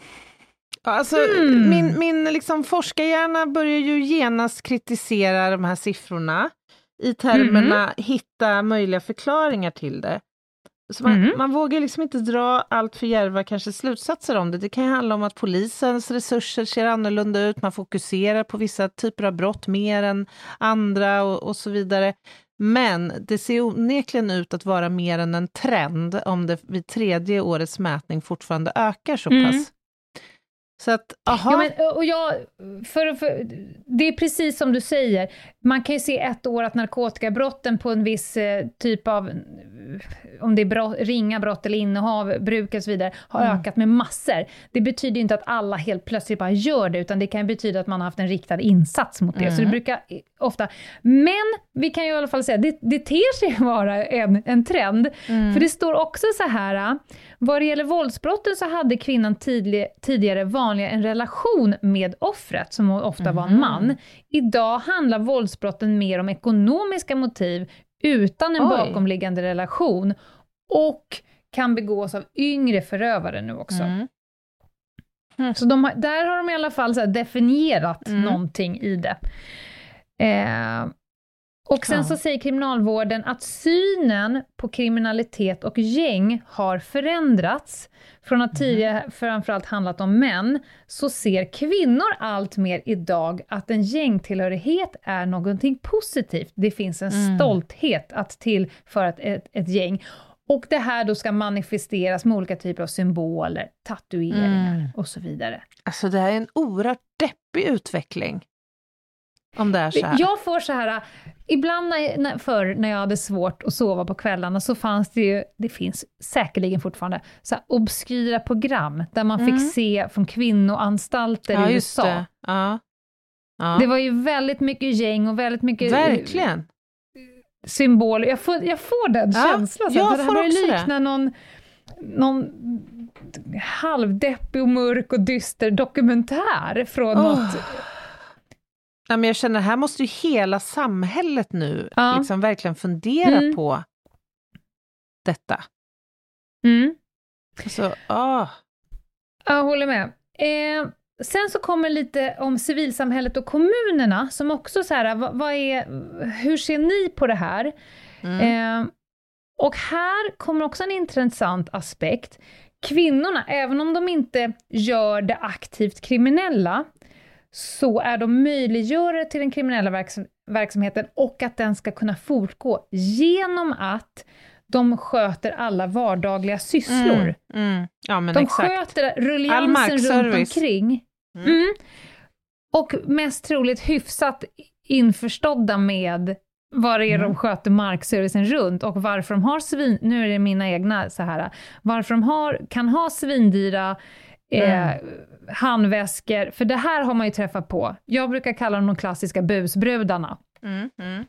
Alltså,
Hmm.
Min, min liksom forskarhjärna börjar ju genast kritisera de här siffrorna i termerna hitta möjliga förklaringar till det. Så man,
Mm.
man vågar liksom inte dra allt för djärva kanske slutsatser om det. Det kan ju handla om att polisens resurser ser annorlunda ut, man fokuserar på vissa typer av brott mer än andra och, och så vidare. Men det ser onekligen ut att vara mer än en trend om det vid tredje årets mätning fortfarande ökar så
Mm.
Så att, aha,
Ja, men, och jag, för, för, det är precis som du säger, man kan ju se ett år att narkotikabrotten på en viss eh, typ av, om det är brott, ringa brott eller innehav, bruk och så vidare, har
Mm.
ökat med massor. Det betyder ju inte att alla helt plötsligt bara gör det, utan det kan betyda att man har haft en riktad insats mot det. Så
Mm.
det brukar eh, ofta... Men vi kan ju i alla fall säga, det, det ter sig vara en, en trend.
Mm.
För det står också så här, vad det gäller våldsbrotten så hade kvinnan tidlig, tidigare vanligen en relation med offret, som ofta var
Mhm.
en man. Idag handlar våldsbrotten mer om ekonomiska motiv utan en
Oj.
bakomliggande relation och kan begås av yngre förövare nu också.
Mm.
Så de har, där har de i alla fall definierat
Mm.
någonting i det. Eh, och sen
Ja.
så säger kriminalvården att synen på kriminalitet och gäng har förändrats. Från
Mhm.
att tidigare framförallt handlat om män, så ser kvinnor allt mer idag att en gängtillhörighet är någonting positivt. Det finns en
Mm.
stolthet att till för ett, ett, ett gäng. Och det här då ska manifesteras med olika typer av symboler, tatueringar
Mm.
och så vidare.
Alltså det här är en oerhört deppig utveckling. Om det är så här.
Jag får så här, ibland när, när, förr när jag hade svårt att sova på kvällarna så fanns det ju, det finns säkerligen fortfarande, så obskyra program där man
Mm.
fick se från kvinnoanstalter
ja,
i USA.
det. Ja. Ja.
Det var ju väldigt mycket gäng och väldigt mycket eh,
Verkligen.
symboler. Jag får, jag får den känslan. Så
jag
det här börjar
det.
likna någon, någon halvdeppig och mörk och dyster dokumentär från
Åh.
något...
Ja, men jag känner, här måste ju hela samhället nu
Ja.
liksom verkligen fundera
Mm.
på detta.
Mm.
Alltså, ah.
Jag håller med. Eh, sen så kommer lite om civilsamhället och kommunerna, som också så här, vad, vad är, hur ser ni på det här?
Mm.
Eh, och här kommer också en intressant aspekt. Kvinnorna, även om de inte gör det aktivt kriminella, så är de möjliggörare till den kriminella verksam- verksamheten och att den ska kunna fortgå genom att de sköter alla vardagliga sysslor.
Mm. Mm. Ja, men
De
exakt.
sköter
All
rulliansen runt omkring.
Mm.
Mm. Och mest troligt hyfsat införstådda med vad det är
Mm.
de sköter markservicen runt och varför de har svin... Nu är det mina egna så här. Varför de har, kan ha svindyra eh,
Mm.
handväskor, för det här har man ju träffat på. Jag brukar kalla dem de klassiska busbrudarna.
Mm. Mm.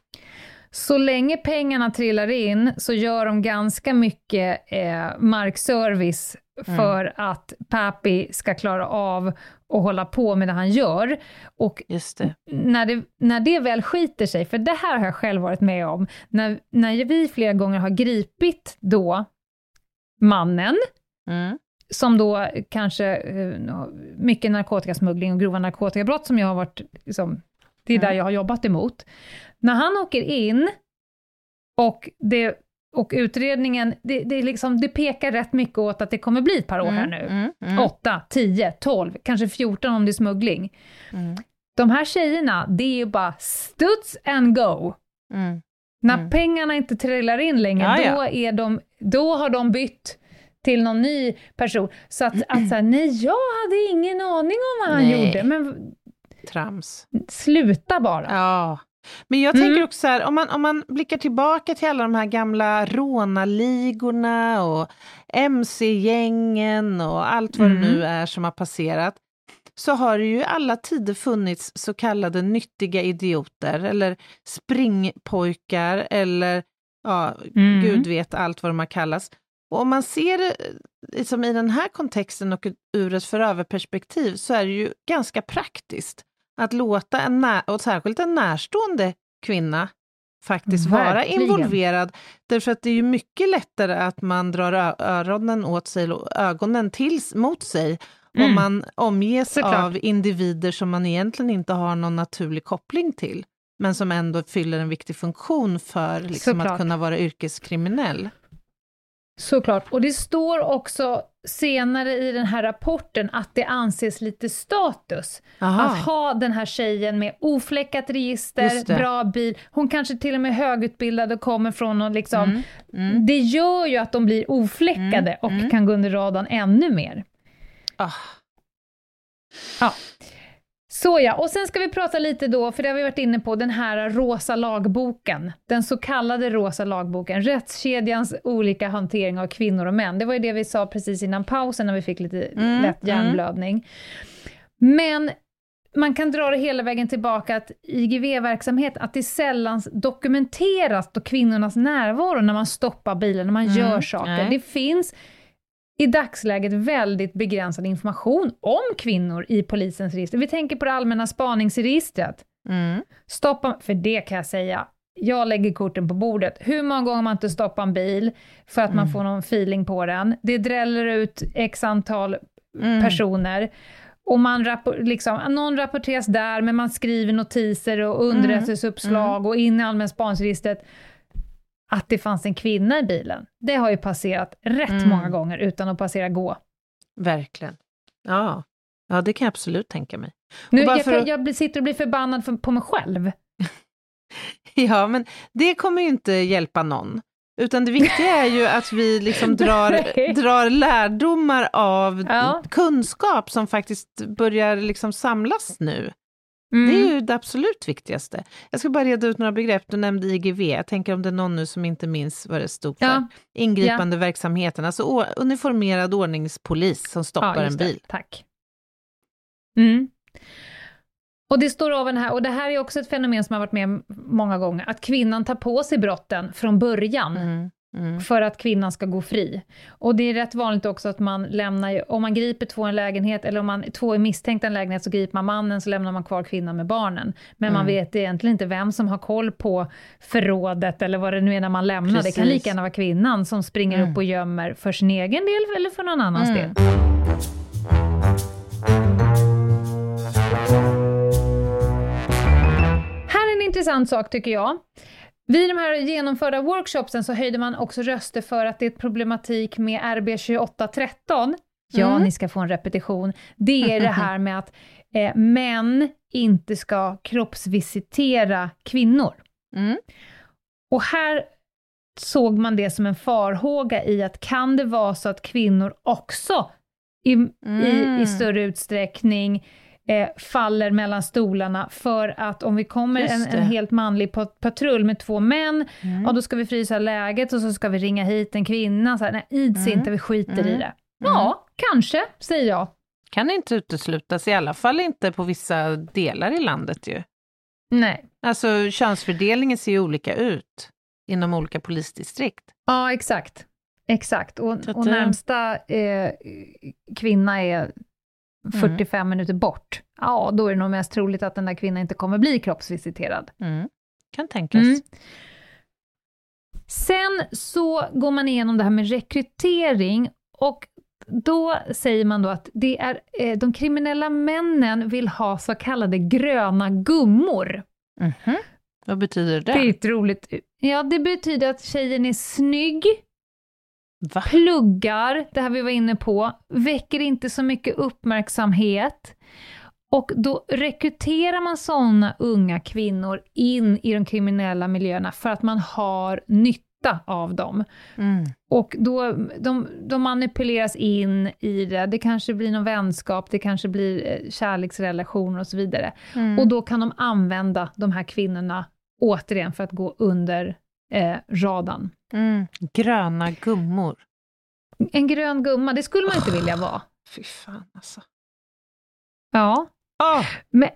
Så länge pengarna trillar in så gör de ganska mycket eh, markservice
Mm.
för att Papi ska klara av att hålla på med det han gör. Och
det.
när det, när det väl skiter sig, för det här har jag själv varit med om, när, när vi flera gånger har gripit då mannen,
Mm.
Som då kanske, eh, mycket narkotikasmuggling och grova narkotikabrott som jag har varit, liksom, det är där
Mm.
jag har jobbat emot. När han åker in och, det, och utredningen, det, det, liksom, det pekar rätt mycket åt att det kommer bli ett par år här nu.
Mm. Mm.
8, 10, 12, kanske 14 om det är smuggling.
Mm.
De här tjejerna, det är ju bara studs and go.
Mm.
När
Mm.
pengarna inte trillar in längre,
Ja, ja.
Då, är de, då har de bytt till någon ny person. Så att, att så här, nej, jag hade ingen aning om vad han
Nej.
gjorde, men
Trams.
sluta bara.
Ja. Men jag
Mm.
tänker också så här, om man, om man blickar tillbaka till alla de här gamla rånarligorna och mc-gängen och allt vad
Mm.
det nu är som har passerat, så har det ju alla tider funnits så kallade nyttiga idioter eller springpojkar eller ja,
Mm.
gud vet allt vad de har kallats. Och om man ser det eh, liksom i den här kontexten och ur ett förövarperspektiv så är det ju ganska praktiskt att låta en, när, och särskilt en närstående kvinna faktiskt vara
Verkligen.
involverad. Därför att det är ju mycket lättare att man drar öronen åt sig, ögonen till, mot sig, om
Mm.
man omges
Såklart.
av individer som man egentligen inte har någon naturlig koppling till, men som ändå fyller en viktig funktion för liksom, att kunna vara yrkeskriminell.
Såklart. Och det står också senare i den här rapporten att det anses lite status
Aha.
att ha den här tjejen med ofläckat register, bra bil, hon kanske till och med är högutbildad och kommer från någon liksom...
Mm.
Det gör ju att de blir ofläckade och kan gå under radarn ännu mer.
Ah.
Ja. Så ja, och sen ska vi prata lite då, för det har vi varit inne på, den här rosa lagboken. Den så kallade rosa lagboken, rättskedjans olika hantering av kvinnor och män. Det var ju det vi sa precis innan pausen när vi fick lite
Mm,
lätt hjärnblödning. Men man kan dra det hela vägen tillbaka att IGV-verksamhet, att det sällan dokumenteras då kvinnornas närvaro när man stoppar bilen, när man gör saker.
nej.
Det finns i dagsläget väldigt begränsad information om kvinnor i polisens register. Vi tänker på det allmänna spaningsregistret.
Mm.
Stoppa, för det kan jag säga, jag lägger korten på bordet. Hur många gånger man inte stoppat en bil för att man får någon feeling på den? Det dräller ut x antal personer. Och man rappor, liksom, någon rapporteras där, men man skriver notiser och underrättelseuppslag och in i allmänna spaningsregistret att det fanns en kvinna i bilen. Det har ju passerat rätt många gånger utan att passera gå.
Verkligen. Ja. ja, det kan jag absolut tänka mig.
Nu, jag, kan,
att-
jag sitter och blir förbannad för, på mig själv.
Ja, men det kommer ju inte hjälpa någon. Utan det viktiga är ju att vi liksom drar, drar lärdomar av
Ja.
kunskap som faktiskt börjar liksom samlas nu.
Mm.
Det är ju det absolut viktigaste. Jag ska bara reda ut några begrepp. Du nämnde IGV. Jag tänker om det är någon nu som inte minns vad det stod för.
Ja.
Ingripande verksamheten, alltså uniformerad ordningspolis som stoppar en
just det.
bil.
Tack. Mm. Och det står ovan här, och det här är också ett fenomen som har varit med många gånger, att kvinnan tar på sig brotten från början.
Mm. Mm.
för att kvinnan ska gå fri. Och det är rätt vanligt också att man lämnar, om man griper två i en lägenhet, eller om man, två är misstänkta i en lägenhet, så griper man mannen, så lämnar man kvar kvinnan med barnen. Men man
Mm.
vet egentligen inte vem som har koll på förrådet, eller vad det nu är när man lämnar. Det kan
Precis. Mm.
lika gärna vara kvinnan som springer upp och gömmer för sin egen del, eller för någon annans del. Här är en intressant sak tycker jag. Vid de här genomförda workshopsen så höjde man också röster för att det är problematik med RB 2813. Ja,
Mm.
ni ska få en repetition. Det är det här med att eh, män inte ska kroppsvisitera kvinnor.
Mm.
Och här såg man det som en farhåga i att kan det vara så att kvinnor också i, i,
Mm.
i större utsträckning eh, faller mellan stolarna för att om vi kommer en, en helt manlig pat- patrull med två män,
Mm.
ja då ska vi frysa läget och så ska vi ringa hit en kvinna. Så här, nej, ids
Mm.
inte, vi skiter i
Mm.
det. Ja, kanske, säger jag.
Kan inte uteslutas, i alla fall inte på vissa delar i landet ju.
Nej.
Alltså könsfördelningen ser ju olika ut inom olika polisdistrikt.
Ja, exakt. Exakt. Och, och
det-
närmsta eh, kvinna är 45 minuter bort. Ja, då är det nog mest troligt att den där kvinnan inte kommer bli kroppsvisiterad.
Mm. Kan tänkas.
Mm. Sen så går man igenom det här med rekrytering och då säger man då att det är, eh, de kriminella männen vill ha så kallade gröna gummor.
Mhm. Vad betyder det?
Det är ett roligt... Ja, det betyder att tjejen är snygg,
Va?
pluggar, det här vi var inne på, väcker inte så mycket uppmärksamhet. Och då rekryterar man sådana unga kvinnor in i de kriminella miljöerna för att man har nytta av dem.
Mm.
Och då, de, de manipuleras in i det, det kanske blir någon vänskap, det kanske blir eh, kärleksrelationer och så vidare.
Mm.
Och då kan de använda de här kvinnorna återigen för att gå under eh, radarn.
Mm. Gröna gummor.
En grön gumma, det skulle man inte vilja vara.
Fy fan alltså.
Ja.
Ah!
Men,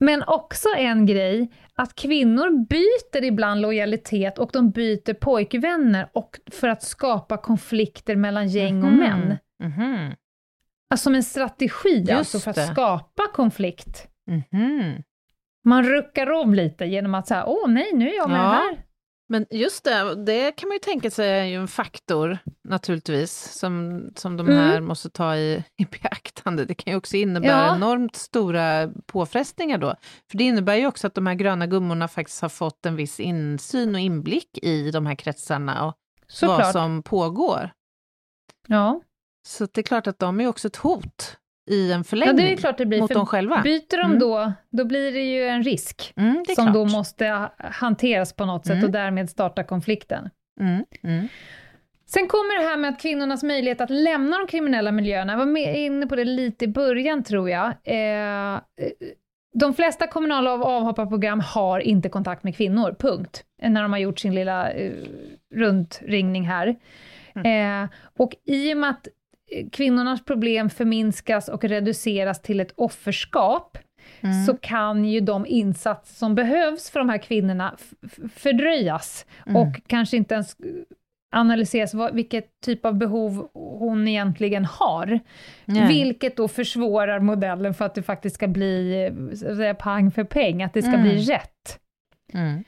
men också en grej, att kvinnor byter ibland lojalitet och de byter pojkvänner och för att skapa konflikter mellan gäng och
Mhm.
män.
Mhm.
Alltså som en strategi
Just
alltså för att
det.
skapa konflikt.
Mhm.
Man ruckar om lite genom att säga, åh nej, nu är jag med
Ja.
här.
Men just det, det kan man ju tänka sig är ju en faktor naturligtvis, som, som de
Mm.
här måste ta i, i beaktande. Det kan ju också innebära
Ja.
enormt stora påfrestningar då. För det innebär ju också att de här gröna gummorna faktiskt har fått en viss insyn och inblick i de här kretsarna. Och,
Såklart.
vad som pågår.
Ja.
Så det är klart att de är också ett hot i en
ja,
förlängning
det är klart det blir.
mot dem själva.
byter de
Mm.
då, då blir det ju en risk
Mm,
som
klart.
då måste hanteras på något sätt
Mm.
och därmed starta konflikten.
Mm, mm.
Sen kommer det här med att kvinnornas möjlighet att lämna de kriminella miljöerna. Jag var inne på det lite i början, tror jag. Eh, de flesta kommunala av- avhopparprogram har inte kontakt med kvinnor, punkt. När de har gjort sin lilla eh, rundringning här. Eh, och i och med att kvinnornas problem förminskas och reduceras till ett offerskap, så kan ju de insatser som behövs för de här kvinnorna fördröjas och kanske inte ens analyseras vad, vilket typ av behov hon egentligen har.
Nej.
Vilket då försvårar modellen för att det faktiskt ska bli eh, säga, pang för peng, att det ska bli rätt.
Mm.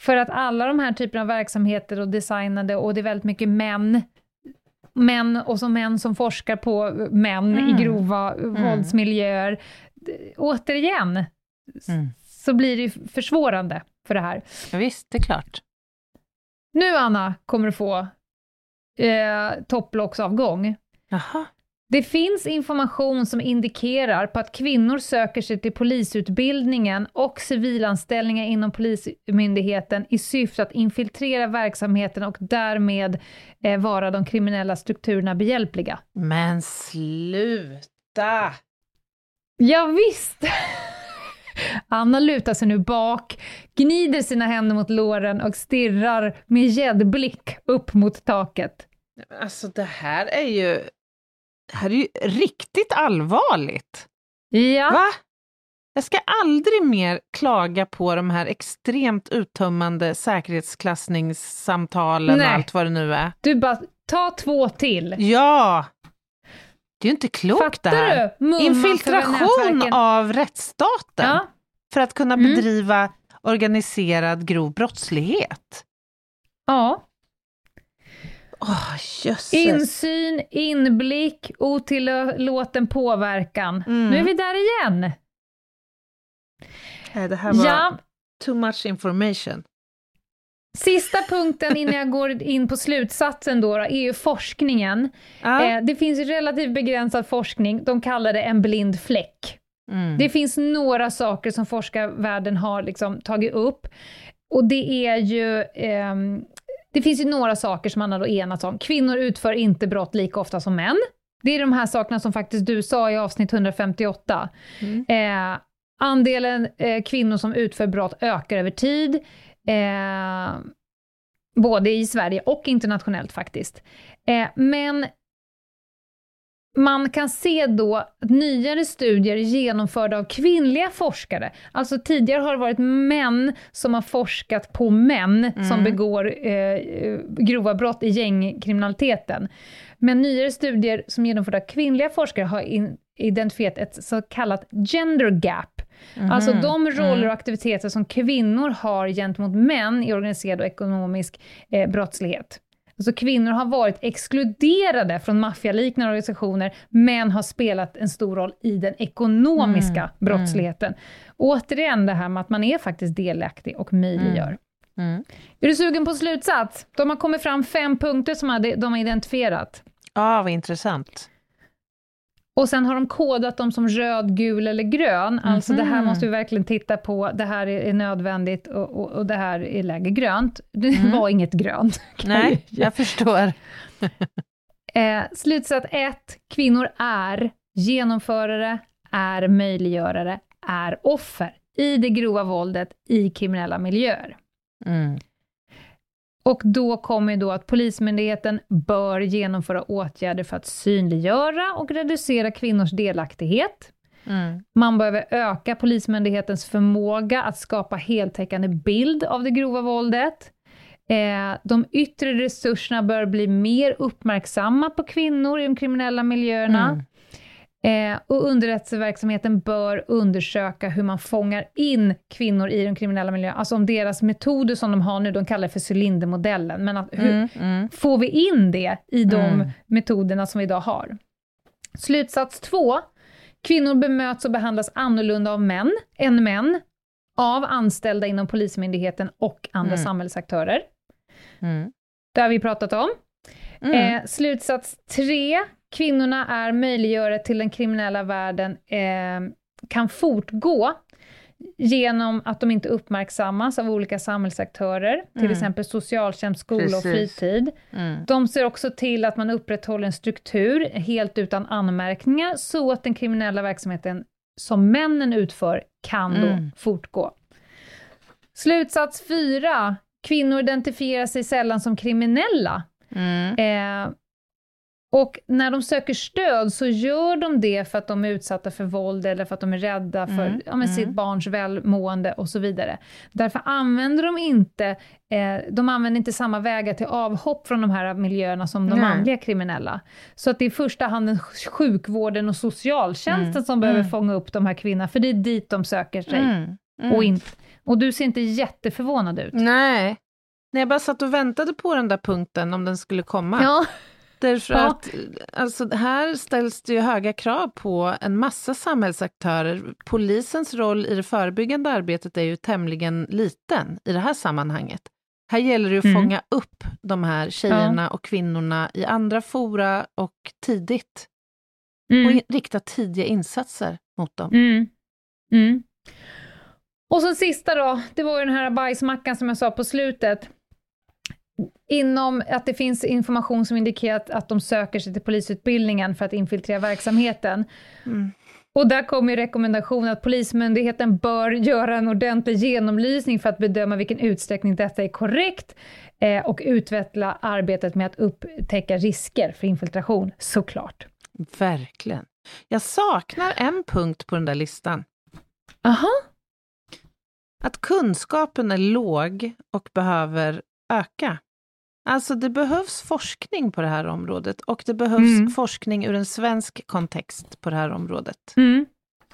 För att alla de här typerna av verksamheter och designade, och det är väldigt mycket män, män och så män som forskar på män i grova våldsmiljöer. D- Återigen,
Mm.
så blir det försvårande för det här.
Ja, visst, det är klart.
Nu, Anna, kommer du få eh, topplocksavgång.
Jaha.
Det finns information som indikerar på att kvinnor söker sig till polisutbildningen och civilanställningar inom Polismyndigheten i syfte att infiltrera verksamheten och därmed eh, vara de kriminella strukturerna behjälpliga.
Men sluta!
Ja, visst! Anna lutar sig nu bak, gnider sina händer mot låren och stirrar med gäddblick upp mot taket.
Alltså det här är ju, det här är ju riktigt allvarligt.
Ja,
Va? Jag ska aldrig mer klaga på de här extremt uttömmande säkerhetsklassningssamtalen
Nej.
och allt vad det nu är.
du bara, ta två till.
Ja! Det är ju inte klokt
Fattar
det här.
du?
Infiltration av rättsstaten
Ja,
för att kunna
Mm.
bedriva organiserad grov brottslighet.
ja.
Jösses.
Insyn, inblick, otillåten påverkan.
Mm.
Nu är vi där igen.
Det här var
Ja,
too much information.
sista punkten innan jag går in på slutsatsen då, då är ju forskningen.
Ja.
Eh, det finns relativt begränsad forskning, de kallar det en blind fläck.
Mm.
Det finns några saker som forskarvärlden har liksom tagit upp. Och det är ju... ehm, det finns ju några saker som man har enats om. Kvinnor utför inte brott lika ofta som män. Det är de här sakerna som faktiskt du sa i avsnitt 158. Eh, andelen eh, kvinnor som utför brott ökar över tid. Eh, både i Sverige och internationellt faktiskt. Eh, men man kan se då att nyare studier genomförda av kvinnliga forskare, alltså tidigare har det varit män som har forskat på män som begår eh, grova brott i gängkriminaliteten. Men nyare studier som genomförda av kvinnliga forskare har in, identifierat ett så kallat gender gap. Alltså de roller och aktiviteter som kvinnor har gentemot män i organiserad och ekonomisk eh, brottslighet. Alltså kvinnor har varit exkluderade från maffialiknande organisationer, men har spelat en stor roll i den ekonomiska brottsligheten. Återigen det här med att man är faktiskt delaktig och möjliggör.
Mm.
Är du sugen på slutsats? De har kommit fram fem punkter som de har identifierat.
Ja, vad intressant.
Och sen har de kodat dem som röd, gul eller grön. Alltså det här måste vi verkligen titta på, det här är, är nödvändigt och, och, och det här är läge grönt. Det var inget grönt. jag
Nej,
ju-
jag förstår.
Eh, slutsats 1. Kvinnor är genomförare, är möjliggörare, är offer i det grova våldet i kriminella miljöer.
Mm.
Och då kommer då att Polismyndigheten bör genomföra åtgärder för att synliggöra och reducera kvinnors delaktighet.
Mm.
Man behöver öka Polismyndighetens förmåga att skapa heltäckande bild av det grova våldet. Eh, de yttre resurserna bör bli mer uppmärksamma på kvinnor i de kriminella miljöerna. Eh, och underrättelseverksamheten bör undersöka hur man fångar in kvinnor i de kriminella miljöerna, alltså om deras metoder som de har nu, de kallar det för cylindermodellen, men att, hur
Mm. Mm.
får vi in det i de
Mm.
metoderna som vi idag har? Slutsats två. Kvinnor bemöts och behandlas annorlunda av män än män, av anställda inom Polismyndigheten och andra
Mm.
samhällsaktörer.
Mm.
Det har vi pratat om.
Mm.
Eh, slutsats tre, kvinnorna är möjliggörare till den kriminella världen, eh, kan fortgå genom att de inte uppmärksammas av olika samhällsaktörer, till
Mm.
exempel socialtjänst, skola och
Precis.
fritid.
Mm.
De ser också till att man upprätthåller en struktur helt utan anmärkningar, så att den kriminella verksamheten som männen utför kan då
Mm.
fortgå. Slutsats fyra. Kvinnor identifierar sig sällan som kriminella.
Mm.
Eh, och när de söker stöd så gör de det för att de är utsatta för våld eller för att de är rädda för
Mm,
ja, men sitt barns välmående och så vidare. Därför använder de inte, eh, de använder inte samma vägar till avhopp från de här miljöerna som de
Nej.
manliga kriminella. Så att det är i första hand den sjukvården och socialtjänsten
Mm,
som behöver
mm.
fånga upp de här kvinnorna, för det är dit de söker sig.
Mm. Mm.
Och, in, och du ser inte jätteförvånad ut.
Nej. Nej, jag bara satt och väntade på den där punkten, om den skulle komma.
Ja.
Därför
Ja.
att alltså, här ställs det ju höga krav på en massa samhällsaktörer. Polisens roll i det förebyggande arbetet är ju tämligen liten i det här sammanhanget. Här gäller det att
Mm.
fånga upp de här tjejerna och kvinnorna i andra fora och tidigt. Och
Mm.
in- rikta tidiga insatser mot dem.
Mm. Mm. Och så sista då, det var ju den här bajsmackan som jag sa på slutet. Inom att det finns information som indikerar att, de söker sig till polisutbildningen för att infiltrera verksamheten.
Mm.
Och där kommer ju rekommendationen att Polismyndigheten bör göra en ordentlig genomlysning för att bedöma vilken utsträckning detta är korrekt eh, och utveckla arbetet med att upptäcka risker för infiltration, såklart.
Verkligen. Jag saknar en punkt på den där listan.
Aha.
Att kunskapen är låg och behöver öka. Alltså det behövs forskning på det här området och det behövs
Mm.
forskning ur en svensk kontext på det här området.
Mm.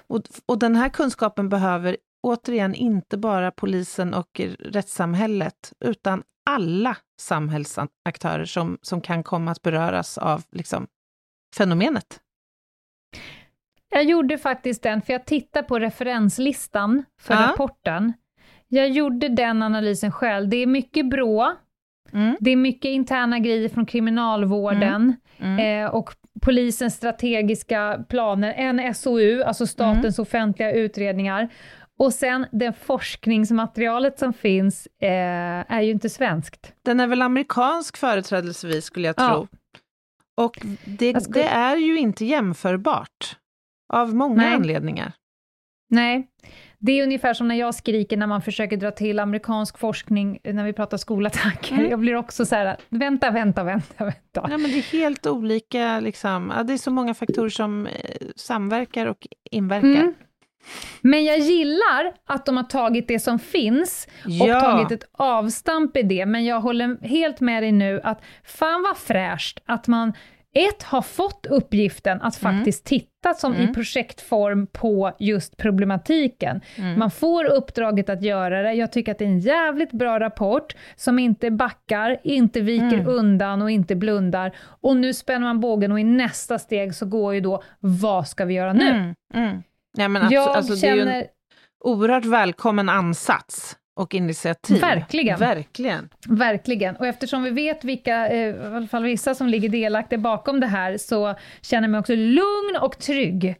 Och, och den här kunskapen behöver återigen inte bara polisen och rättssamhället, utan alla samhällsaktörer som, som kan komma att beröras av liksom, fenomenet.
Jag gjorde faktiskt den, för jag tittade på referenslistan för
Ja.
rapporten. Jag gjorde den analysen själv. Det är mycket BRÅ,
Mm.
det är mycket interna grejer från kriminalvården
Mm.
eh, och polisens strategiska planer, en SOU, alltså statens
Mm.
offentliga utredningar. Och sen det forskningsmaterialet som finns eh, är ju inte svenskt.
Den är väl amerikansk företrädelsevis skulle jag
Ja.
tro. Och det,
Jag skulle-
det är ju inte jämförbart. Av många
Nej.
anledningar.
Nej, det är ungefär som när jag skriker när man försöker dra till amerikansk forskning när vi pratar skolattacker.
Mm.
Jag blir också så här, vänta, vänta, vänta, vänta.
Ja, men det är helt olika, liksom. ja, det är så många faktorer som eh, samverkar och inverkar.
Mm. Men jag gillar att de har tagit det som finns och
Ja.
tagit ett avstamp i det, men jag håller helt med dig nu att fan vad fräscht att man ett, har fått uppgiften att
Mm.
faktiskt titta som i projektform på just problematiken.
Mm.
Man får uppdraget att göra det. Jag tycker att det är en jävligt bra rapport som inte backar, inte viker
Mm.
undan och inte blundar. Och nu spänner man bågen och i nästa steg så går ju då, vad ska vi göra nu?
Mm. Mm. Ja, men abso-
Jag
alltså, det är ju en
känner...
oerhört välkommen ansats och initiativ.
Verkligen.
Verkligen.
Verkligen. Och eftersom vi vet vilka, eh, i alla fall vissa som ligger delaktiga bakom det här, så känner jag mig också lugn och trygg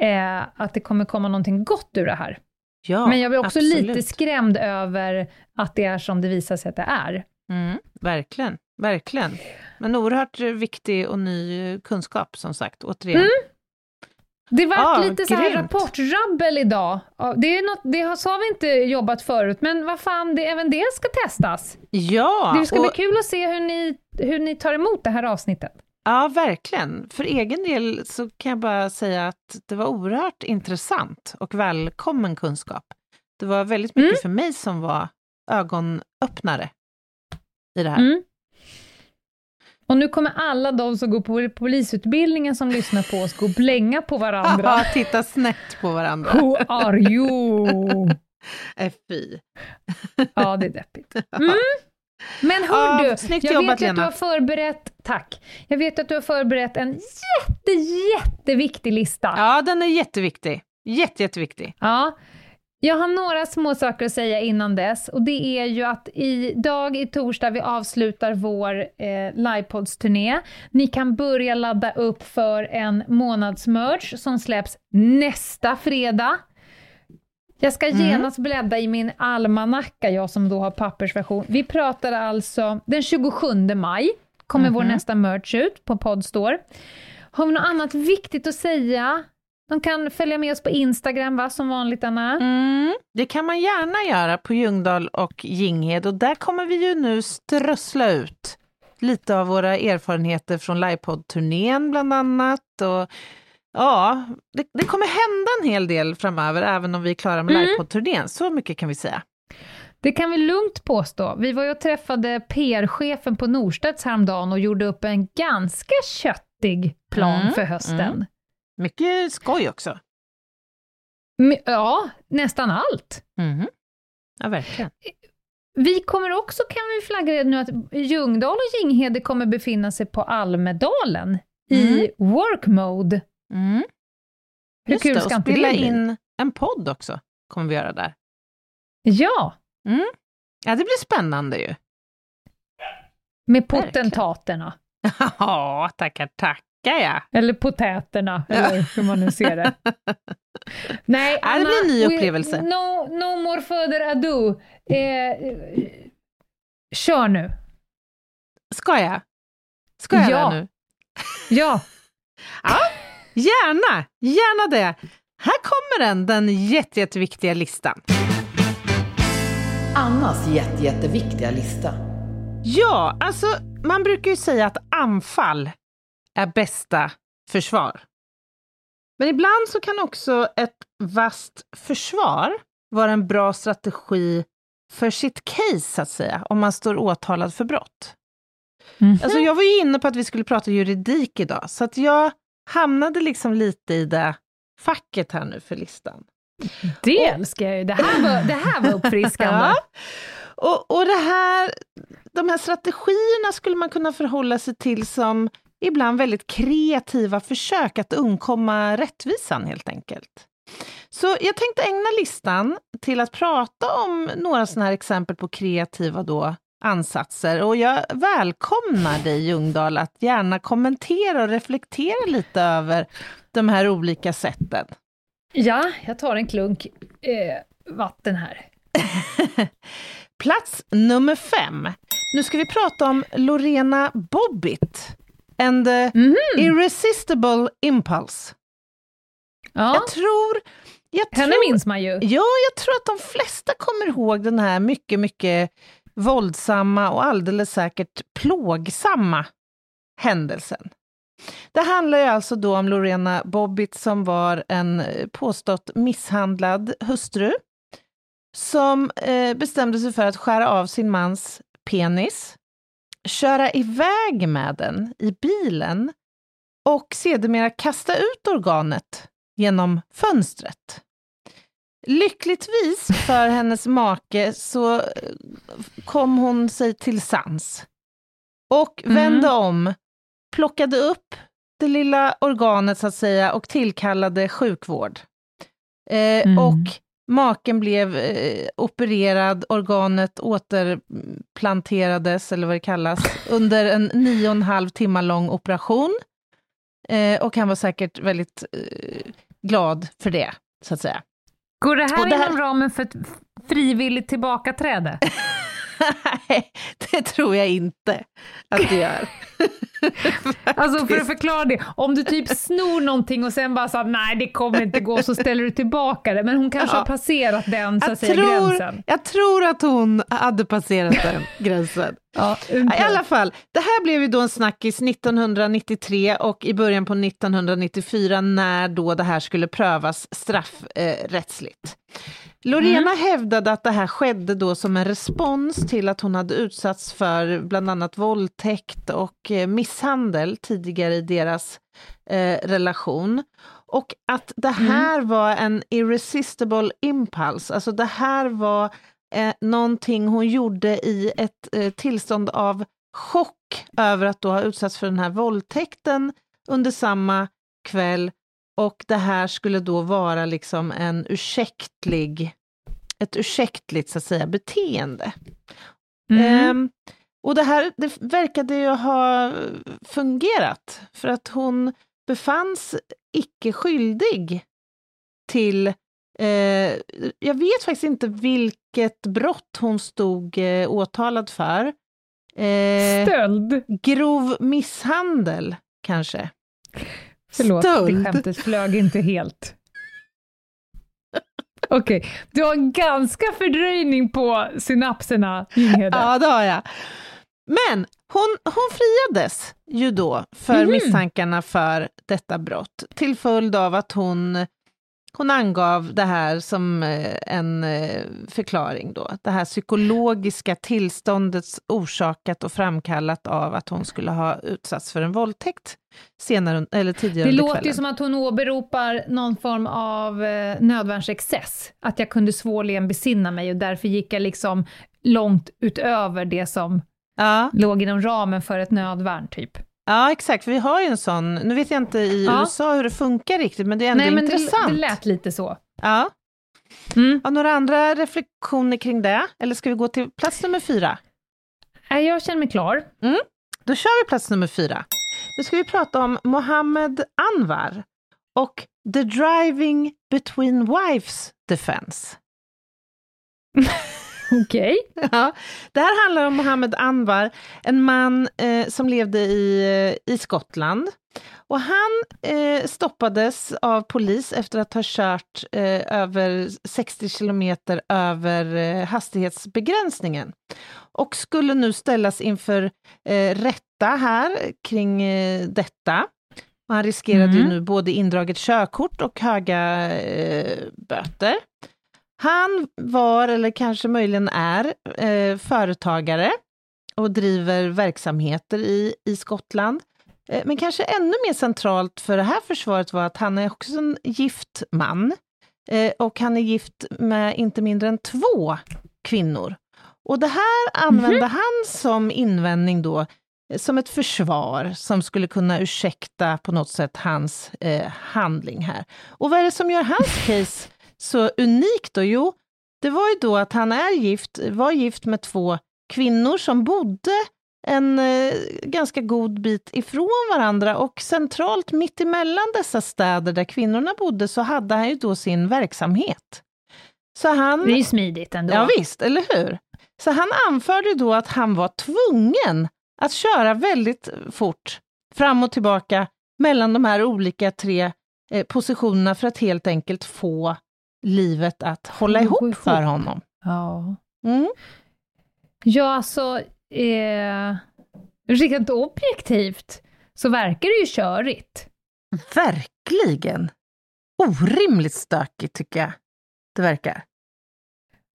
eh, att det kommer komma någonting gott ur det här.
Ja,
Men jag blir också
absolut.
lite skrämd över att det är som det visar sig att det är.
Mm, verkligen, verkligen. Men oerhört viktig och ny kunskap, som sagt, återigen.
Mm. Det var
Ja,
lite så här rapportrabbel idag. Det, är något, det har, så har vi inte jobbat förut, men vad fan, det, även det ska testas.
Ja,
Det ska
och,
bli kul att se hur ni, hur ni tar emot det här avsnittet.
ja, verkligen. För egen del så kan jag bara säga att det var oerhört intressant och välkommen kunskap. Det var väldigt mycket
Mm.
för mig som var ögonöppnare i det här.
Mm. Och nu kommer alla de som går på polisutbildningen som lyssnar på oss gå och blänga på varandra.
Ja, titta snett på varandra.
Who are you?
Äh, fy.
Ja, det är deppigt. Mm. Men hör
Ja,
du,
snyggt
jag
jobbat,
vet ju att du
Lena.
har förberett, tack, jag vet att du har förberett en jätte, jätteviktig lista.
Ja, den är jätteviktig. Jätte, jätteviktig.
Ja. Jag har några små saker att säga innan dess och det är ju att idag i torsdag vi avslutar vår eh, livepods-turné. Ni kan börja ladda upp för en månadsmerch som släpps nästa fredag. Jag ska
Mm.
genast bläddra i min almanacka, jag som då har pappersversion. Vi pratar alltså den 27 maj, kommer vår
Mhm.
nästa merch ut på Podstore. Har vi något annat viktigt att säga? De kan följa med oss på Instagram, va, som vanligt, Anna?
Mm, det kan man gärna göra på Ljungdahl och Ginghede och där kommer vi ju nu strössla ut lite av våra erfarenheter från livepodd-turnén bland annat. Och, ja, det, det kommer hända en hel del framöver även om vi är klara med
Mm.
livepodd-turnén, så mycket kan vi säga.
Det kan vi lugnt påstå. Vi var ju och träffade PR-chefen på Norstedts häromdagen och gjorde upp en ganska köttig plan
Mm,
för hösten.
mm. Mycket skoj också.
Ja, nästan allt.
Mhm. Ja, verkligen.
Vi kommer också, kan vi flagga redan nu, att Ljungdahl och Ginghede kommer befinna sig på Almedalen i work mode.
Mm.
Hur
Just
kul
det,
ska inte det bli?
in en podd också, kommer vi göra där.
Ja,
Ja, det blir spännande ju.
med potentaterna.
Ja, tackar, tackar ja.
Eller potäterna, eller hur man nu ser det. Nej,
Ja, det blir en ny
we-
upplevelse.
No, no more further ado. Eh, kör nu.
Ska jag? Ska jag
Ja.
nu?
Ja,
Gärna, gärna det. Här kommer den, den jätte, jätteviktiga listan.
Annas jätte, jätteviktiga lista.
Ja, alltså man brukar ju säga att anfall är bästa försvar. Men ibland så kan också ett vasst försvar vara en bra strategi för sitt case, så att säga, om man står åtalad för brott. Alltså jag var ju inne på att vi skulle prata juridik idag, så att jag hamnade liksom lite i det facket här nu för listan.
det älskar jag ju. Det här var, det här var uppfriskande.
Ja. Och, och det här, de här strategierna skulle man kunna förhålla sig till som ibland väldigt kreativa försök att undkomma rättvisan helt enkelt. Så jag tänkte ägna listan till att prata om några sådana här exempel på kreativa då ansatser och jag välkomnar dig Ljungdahl att gärna kommentera och reflektera lite över de här olika sätten.
Ja, jag tar en klunk eh, vatten här.
Plats nummer fem. Nu ska vi prata om Lorena Bobbitt and the Irresistible Impulse.
Ja,
Jag tror... Jag
henne
tror,
minns man ju.
Ja, jag tror att de flesta kommer ihåg den här mycket, mycket våldsamma och alldeles säkert plågsamma händelsen. Det handlar ju alltså då om Lorena Bobbitt som var en eh, påstått misshandlad hustru som eh, bestämde sig för att skära av sin mans penis, köra iväg med den i bilen och sedermera kasta ut organet genom fönstret. Lyckligtvis för hennes make så eh, kom hon sig till sans och
Mm.
vände om, plockade upp det lilla organet så att säga och tillkallade sjukvård. Eh,
Mm.
Och maken blev eh, opererad, organet återplanterades, eller vad det kallas, under en nio och en halv timmar lång operation. Eh, och han var säkert väldigt eh, glad för det, så att säga.
Går det här,
Och det här-
inom ramen för ett frivilligt tillbakaträde?
Nej, det tror jag inte att det gör.
Alltså för att förklara det, om du typ snor någonting och sen bara sa nej det kommer inte gå, så ställer du tillbaka det, men hon kanske
Ja.
har passerat den så
Jag
säga,
tror,
gränsen.
jag tror att hon hade passerat den gränsen.
Ja,
I alla fall, det här blev ju då en snackis 1993 och i början på 1994 när då det här skulle prövas straffrättsligt. Lorena hävdade att det här skedde då som en respons till att hon hade utsatts för bland annat våldtäkt och eh, misshandel tidigare i deras eh, relation. Och att det här var en irresistible impulse, alltså det här var eh, någonting hon gjorde i ett eh, tillstånd av chock över att då ha utsatts för den här våldtäkten under samma kväll och det här skulle då vara liksom en ursäktlig ett ursäktligt så att säga, beteende.
Mm.
Ehm, och det här det verkade ju ha fungerat, för att hon befanns icke skyldig till Eh, jag vet faktiskt inte vilket brott hon stod eh, åtalad för. Eh,
Stöld?
grov misshandel, kanske.
Förlåt,
Stöld.
det skämtet flög inte helt. Okej, du har ganska fördröjning på synapserna, Jinghede.
Ja, det har jag. Men hon, hon friades ju då för
Mhm.
misstankarna för detta brott, till följd av att hon, hon angav det här som eh, en eh, förklaring då. Det här psykologiska tillståndets orsakat och framkallat av att hon skulle ha utsatts för en våldtäkt senare, eller tidigare
Det
under
låter ju som att hon åberopar någon form av eh, nödvärnsexcess. Att jag kunde svårligen besinna mig och därför gick jag liksom långt utöver det som
Ja.
låg inom ramen för ett nödvärn, typ.
Ja, exakt, vi har ju en sån, nu vet jag inte i
Ja.
USA hur det funkar riktigt, men det är ändå
Nej, men det,
intressant.
det lät lite så.
Ja.
Mm.
Har några andra reflektioner kring det? Eller ska vi gå till plats nummer fyra?
Jag känner mig klar.
Då kör vi plats nummer fyra. Nu ska vi prata om Mohammed Anwar och The Driving Between Wives Defense.
Okej.
Ja, det här handlar om Mohammed Anwar, en man eh, som levde i, eh, i Skottland. Och han eh, stoppades av polis efter att ha kört eh, över 60 kilometer över eh, hastighetsbegränsningen. Och skulle nu ställas inför eh, rätta här kring detta. Och han riskerade ju
Mm.
nu både indraget körkort och höga böter. Han var, eller kanske möjligen är, eh, företagare och driver verksamheter i, i Skottland. Eh, men kanske ännu mer centralt för det här försvaret var att han är också en gift man. Eh, och han är gift med inte mindre än två kvinnor. Och det här använde han som invändning då, eh, som ett försvar som skulle kunna ursäkta på något sätt hans eh, handling här. Och vad är det som gör hans case så unikt då? Jo, det var ju då att han är gift, var gift med två kvinnor som bodde en eh, ganska god bit ifrån varandra och centralt mitt emellan dessa städer där kvinnorna bodde så hade han ju då sin verksamhet. Så han...
Det är ju smidigt ändå.
Ja, visst, eller hur? Så han anförde då att han var tvungen att köra väldigt fort fram och tillbaka mellan de här olika tre eh, positionerna för att helt enkelt få livet att hålla
Gå
ihop
ihop.
för honom.
Ja.
Mm.
Ja, alltså, eh, rent objektivt så verkar det ju körigt.
Verkligen! Orimligt stökigt tycker jag det verkar.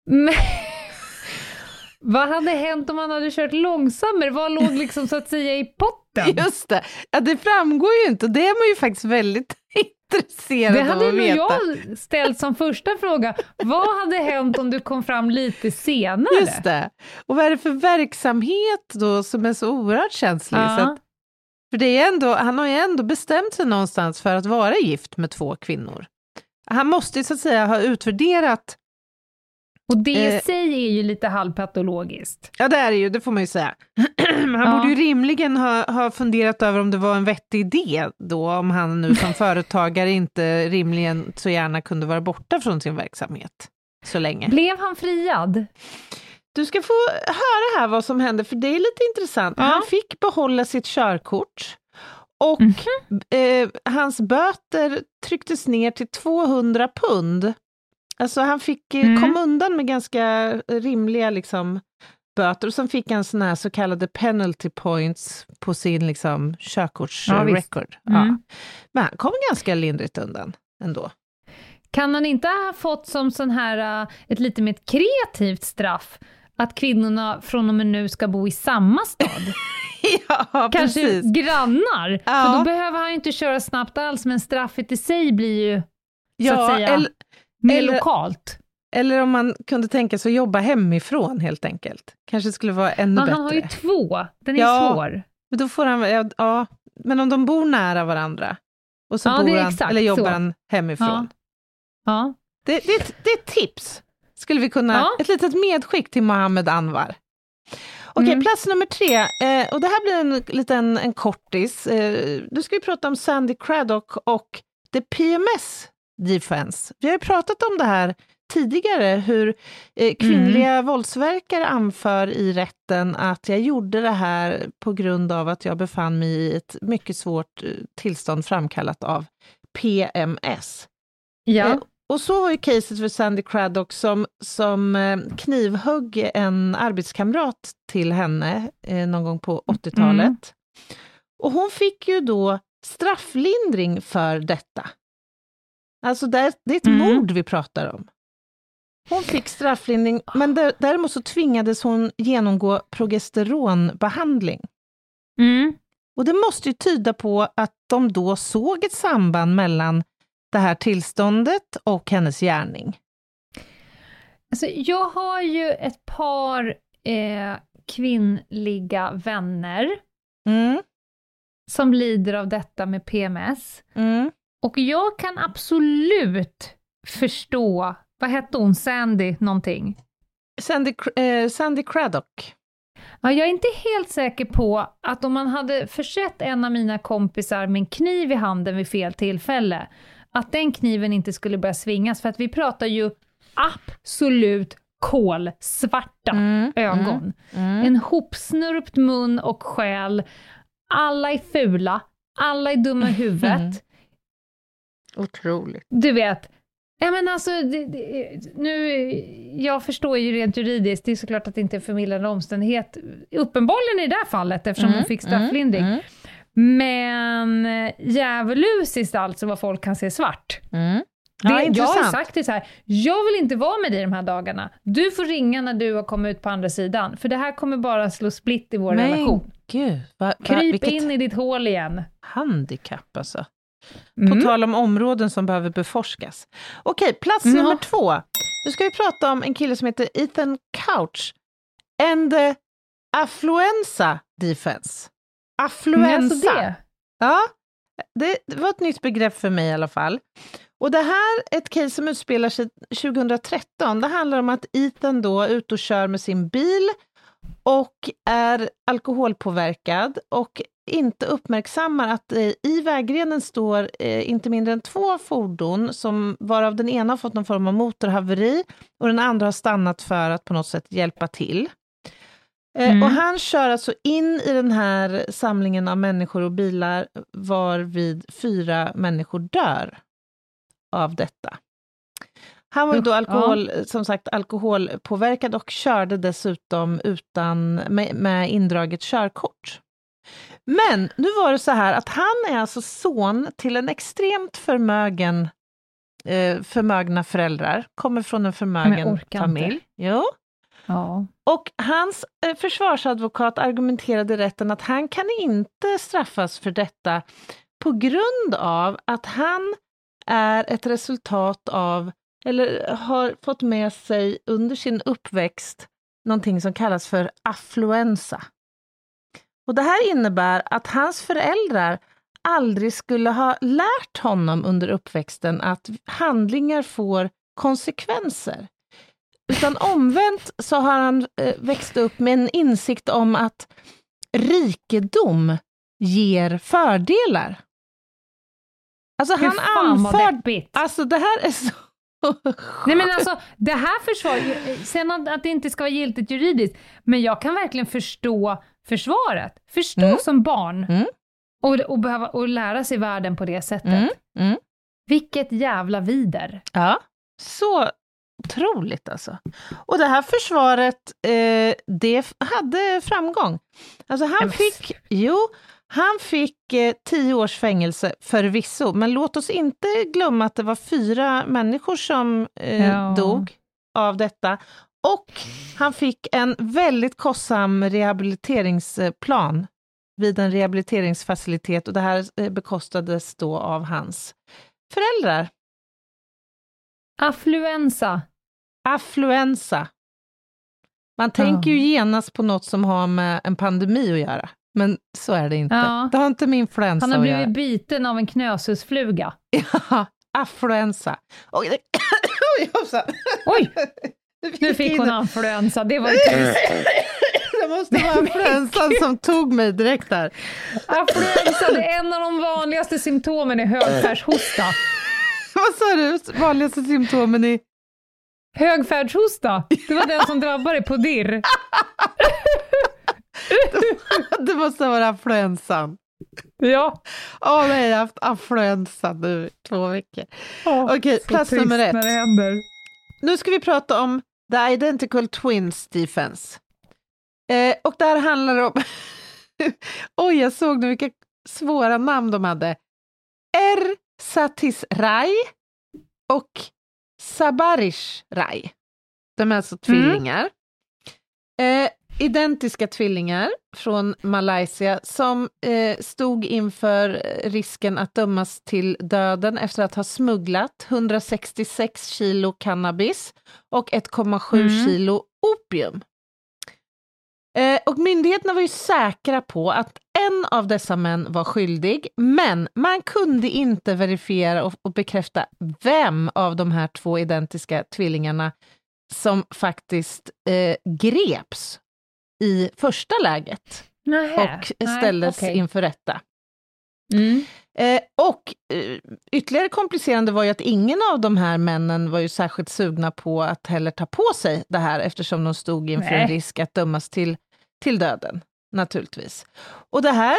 Men vad hade hänt om man hade kört långsammare? Vad låg liksom så att säga i potten?
Just det, ja, det framgår ju inte och det är man ju faktiskt väldigt intresserad
Det
av
hade
att
nog
veta.
jag ställt som första fråga. Vad hade hänt om du kom fram lite senare?
Just det. Och vad är det för verksamhet då som är så oerhört känslig?
Ja.
Så att, för det är ändå, han har ju ändå bestämt sig någonstans för att vara gift med två kvinnor. Han måste ju så att säga ha utvärderat,
Och det i
Eh.
sig är ju lite halvpatologiskt.
ja det är det ju, det får man ju säga. han
Ja.
borde ju rimligen ha, ha funderat över om det var en vettig idé då, om han nu som företagare inte rimligen så gärna kunde vara borta från sin verksamhet så länge.
Blev han friad?
Du ska få höra här vad som hände, för det är lite intressant.
Ja.
Han fick behålla sitt körkort och
Mhm.
eh, hans böter trycktes ner till 200 pund. Alltså han fick, eh,
Mm.
kom undan med ganska rimliga liksom, böter och sen fick han såna här så kallade penalty points på sin liksom, körkortsrecord. Ja,
Mm.
Men han kom ganska lindrigt undan ändå.
Kan han inte ha fått som sån här, äh, ett lite mer kreativt straff, att kvinnorna från och med nu ska bo i samma stad?
ja,
Kanske
precis.
grannar?
Ja.
För då behöver han inte köra snabbt alls, men straffet i sig blir ju
Ja,
säga
eller-
mer
eller-
lokalt.
Eller om man kunde tänka sig att jobba hemifrån helt enkelt. Kanske skulle vara ännu
Men
bättre.
han har ju två, den är
Ja.
svår.
Men då får han, ja, ja, men om de bor nära varandra och så
Ja,
bor
det
han, eller jobbar
så.
han hemifrån.
Ja.
Det, det, är ett- det är ett tips. skulle vi kunna, ett litet medskick till Mohammed Anwar. Okej,
Mm.
plats nummer tre, eh, och det här blir en liten en kortis. Eh, nu ska vi prata om Sandy Craddock och the PMS Defense. Vi har ju pratat om det här tidigare, hur eh, kvinnliga våldsverkare anför i rätten att jag gjorde det här på grund av att jag befann mig i ett mycket svårt eh, tillstånd framkallat av PMS.
Ja.
Eh, Och så var ju caset för Sandy Craddock som, som knivhögg en arbetskamrat till henne någon gång på 80-talet.
Mm.
Och hon fick ju då strafflindring för detta. Alltså det, är- det är ett
Mm.
mord vi pratar om. Hon fick strafflindring, men dä- däremot så tvingades hon genomgå progesteronbehandling.
Mm.
Och det måste ju tyda på att de då såg ett samband mellan det här tillståndet och hennes gärning.
Alltså, jag har ju ett par eh, kvinnliga vänner
Mm,
som lider av detta med PMS.
mm.
Och jag kan absolut förstå, vad hette hon, Sandy någonting?
Sandy, eh, Sandy Craddock.
Ja, jag är inte helt säker på att om man hade försett en av mina kompisar med en kniv i handen vid fel tillfälle, att den kniven inte skulle börja svingas, för att vi pratar ju absolut kolsvarta
Mm,
ögon.
Mm.
En hopsnurpt mun och själ. Alla är fula, alla är dumma i huvudet.
Mm. Otroligt.
Du vet, ja men alltså, det, det, nu, jag förstår ju rent juridiskt, det är såklart att det inte är förmildrande omständighet, uppenbarligen i det här fallet eftersom hon fick strafflindring.
Mm,
Men eh, djävulusiskt alltså vad folk kan se svart.
mm.
Det,
Ja,
jag har
intressant.
sagt det så här, jag vill inte vara med dig de här dagarna. Du får ringa när du har kommit ut på andra sidan, för det här kommer bara slå split i vår
Men
relation.
gud, va, va,
Kryp
vilket
in i ditt hål igen.
handikapp alltså.
Mm.
På tal om områden som behöver beforskas. Okej, plats
Ja.
nummer två. Nu ska vi prata om en kille som heter Ethan Couch and the Affluenza Defense. Affluenza.
alltså det.
Ja, det, det var ett nytt begrepp för mig i alla fall. Och det här är ett case som utspelar sig 2013. Det handlar om att Ethan då är ute och kör med sin bil och är alkoholpåverkad och inte uppmärksammar att eh, i vägrenen står eh, inte mindre än två fordon, som, varav den ena har fått någon form av motorhaveri och den andra har stannat för att på något sätt hjälpa till. Eh,
Mm.
Och han kör alltså in i den här samlingen av människor och bilar varvid fyra människor dör av detta. Han var ju då alkohol, som sagt alkoholpåverkad och körde dessutom utan, med, med indraget körkort. Men nu var det så här att han är alltså son till en extremt förmögen, eh, förmögna föräldrar, kommer från en förmögen familj. Jo.
Ja.
Och hans eh, försvarsadvokat argumenterade i rätten att han kan inte straffas för detta på grund av att han är ett resultat av, eller har fått med sig under sin uppväxt, någonting som kallas för affluensa. Och det här innebär att hans föräldrar aldrig skulle ha lärt honom under uppväxten att handlingar får konsekvenser. Utan omvänt så har han eh, växt upp med en insikt om att rikedom ger fördelar. Alltså han anför... Alltså det här är så...
Nej men alltså, det här försvar, sen att, att det inte ska vara giltigt juridiskt, men jag kan verkligen förstå försvaret. Förstå
Mm.
som barn
Mm.
och, och, behöva, och lära sig världen på det sättet.
Mm, mm.
Vilket jävla vider.
Ja, så otroligt alltså. Och det här försvaret, eh, det hade framgång. Alltså han fick, jo, han fick eh, tio års fängelse förvisso, men låt oss inte glömma att det var fyra människor som eh,
Ja.
dog av detta. Och han fick en väldigt kostsam rehabiliteringsplan vid en rehabiliteringsfacilitet och det här eh, bekostades då av hans föräldrar.
Affluensa.
Affluensa. Man tänker ju genast på något som har med en pandemi att göra, men så är det inte.
Ja.
Det har inte med influensa
Han har
att
blivit
göra.
biten av en knösusfluga.
Ja, affluensa. Oj. Oj!
Nu fick hon influensa, det var ju trist.
Det måste vara influensan som tog mig direkt där.
Influensa, det är en av de vanligaste symptomen är högfärdshosta.
Vad sa du? Vanligaste symptomen i...
Högfärdshosta, det var den som drabbade på dirr.
Det måste vara influensan.
Ja.
Åh nej, jag har haft influensa nu i två veckor.
Oh,
Okej, plats nummer ett.
när det händer.
Nu ska vi prata om The Identical Twins Defense. Eh, och där handlar det om... Oj, jag såg nu vilka svåra namn de hade. Er Satis Rai och Sabarish Rai. De är alltså tvillingar. Eh, identiska tvillingar från Malaysia som eh, stod inför risken att dömas till döden efter att ha smugglat 166 kilo cannabis och 1,7
Mm.
kilo opium. Eh, och myndigheterna var ju säkra på att en av dessa män var skyldig, men man kunde inte verifiera och, och bekräfta vem av de här två identiska tvillingarna som faktiskt eh, greps i första läget
Nähä.
och ställdes
okej.
inför rätta.
Mm.
Eh, och eh, ytterligare komplicerande var ju att ingen av de här männen var ju särskilt sugna på att heller ta på sig det här eftersom de stod inför en
Nej.
risk att dömas till, till döden, naturligtvis. Och det här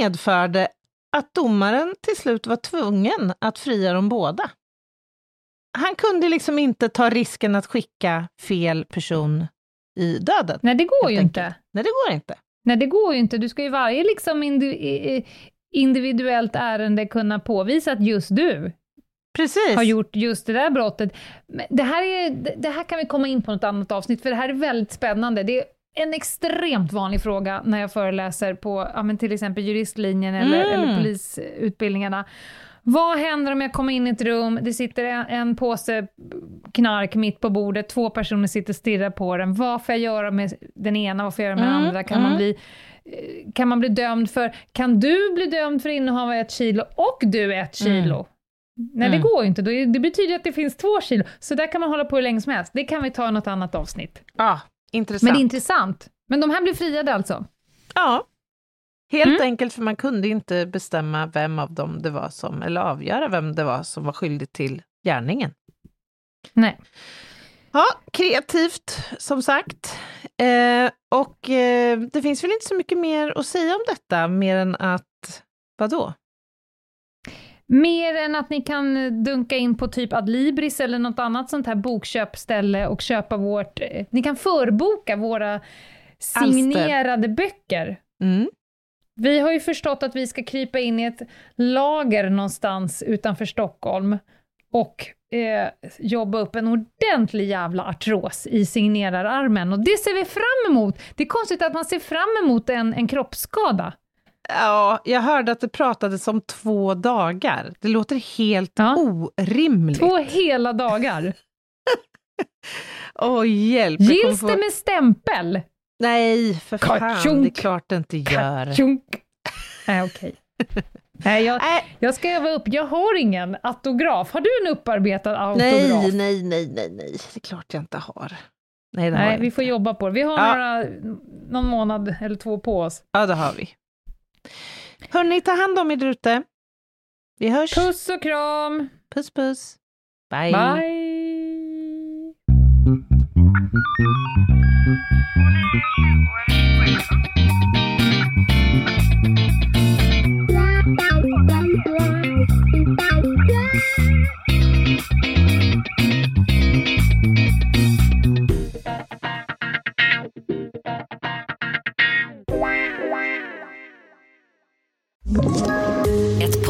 medförde att domaren till slut var tvungen att fria dem båda. Han kunde liksom inte ta risken att skicka fel person i döden.
Nej, det går ju
enkelt.
inte.
Nej, det går inte.
Nej, det går ju inte. Du ska ju varje liksom indi- i- individuellt ärende kunna påvisa att just du
Precis.
har gjort just det där brottet. Men det, här är, det- här kan vi komma in på något annat avsnitt, för det här är väldigt spännande. Det är en extremt vanlig fråga när jag föreläser på ja, till exempel juristlinjen eller,
Mm.
eller polisutbildningarna. Vad händer om jag kommer in i ett rum, det sitter en, en påse knark mitt på bordet, två personer sitter och stirrar på den. Vad får jag göra med den ena, vad får jag göra med den
Mm,
andra? Kan, man
mm.
bli, eh, kan man bli dömd för, kan du bli dömd för innehav av ett kilo och du ett kilo? Nej,
Mm.
det går ju inte. Det betyder att det finns två kilo. Så där kan man hålla på hur länge som helst. Det kan vi ta i något annat avsnitt.
Ja, intressant.
Men det är intressant. Men de här blir friade alltså?
Ja, helt
Mm.
enkelt för man kunde inte bestämma vem av dem det var som, eller avgöra vem det var som var skyldig till gärningen.
Nej.
Ja, kreativt som sagt. Eh, och eh, det finns väl inte så mycket mer att säga om detta, mer än att, vadå?
Mer än att ni kan dunka in på typ Adlibris eller något annat sånt här bokköpställe och köpa vårt... eh, Ni kan förboka våra signerade böcker.
Mm.
Vi har ju förstått att vi ska krypa in i ett lager någonstans utanför Stockholm och eh, jobba upp en ordentlig jävla artros i signerararmen. Och det ser vi fram emot! Det är konstigt att man ser fram emot en, en kroppsskada.
Ja, jag hörde att det pratades om två dagar. Det låter helt
Ja.
orimligt.
Två hela dagar.
Åh, hjälp! jag kommer
Gills
få-
det med stämpel?
Nej, för fan, det är klart det inte gör.
Nej, okej. Nej, jag, jag ska öva upp. Jag har ingen autograf. Har du en upparbetad autograf?
nej, nej, nej, nej, nej, det är klart jag inte har. Nej, det har
Nej,
jag
vi
inte.
får jobba på det. Vi har
Ja.
några, någon månad eller två på oss.
Ja, det har vi. Hörni, ta hand om er ute. Vi hörs.
Puss och kram!
puss. puss. Bye.
Bye!
Ett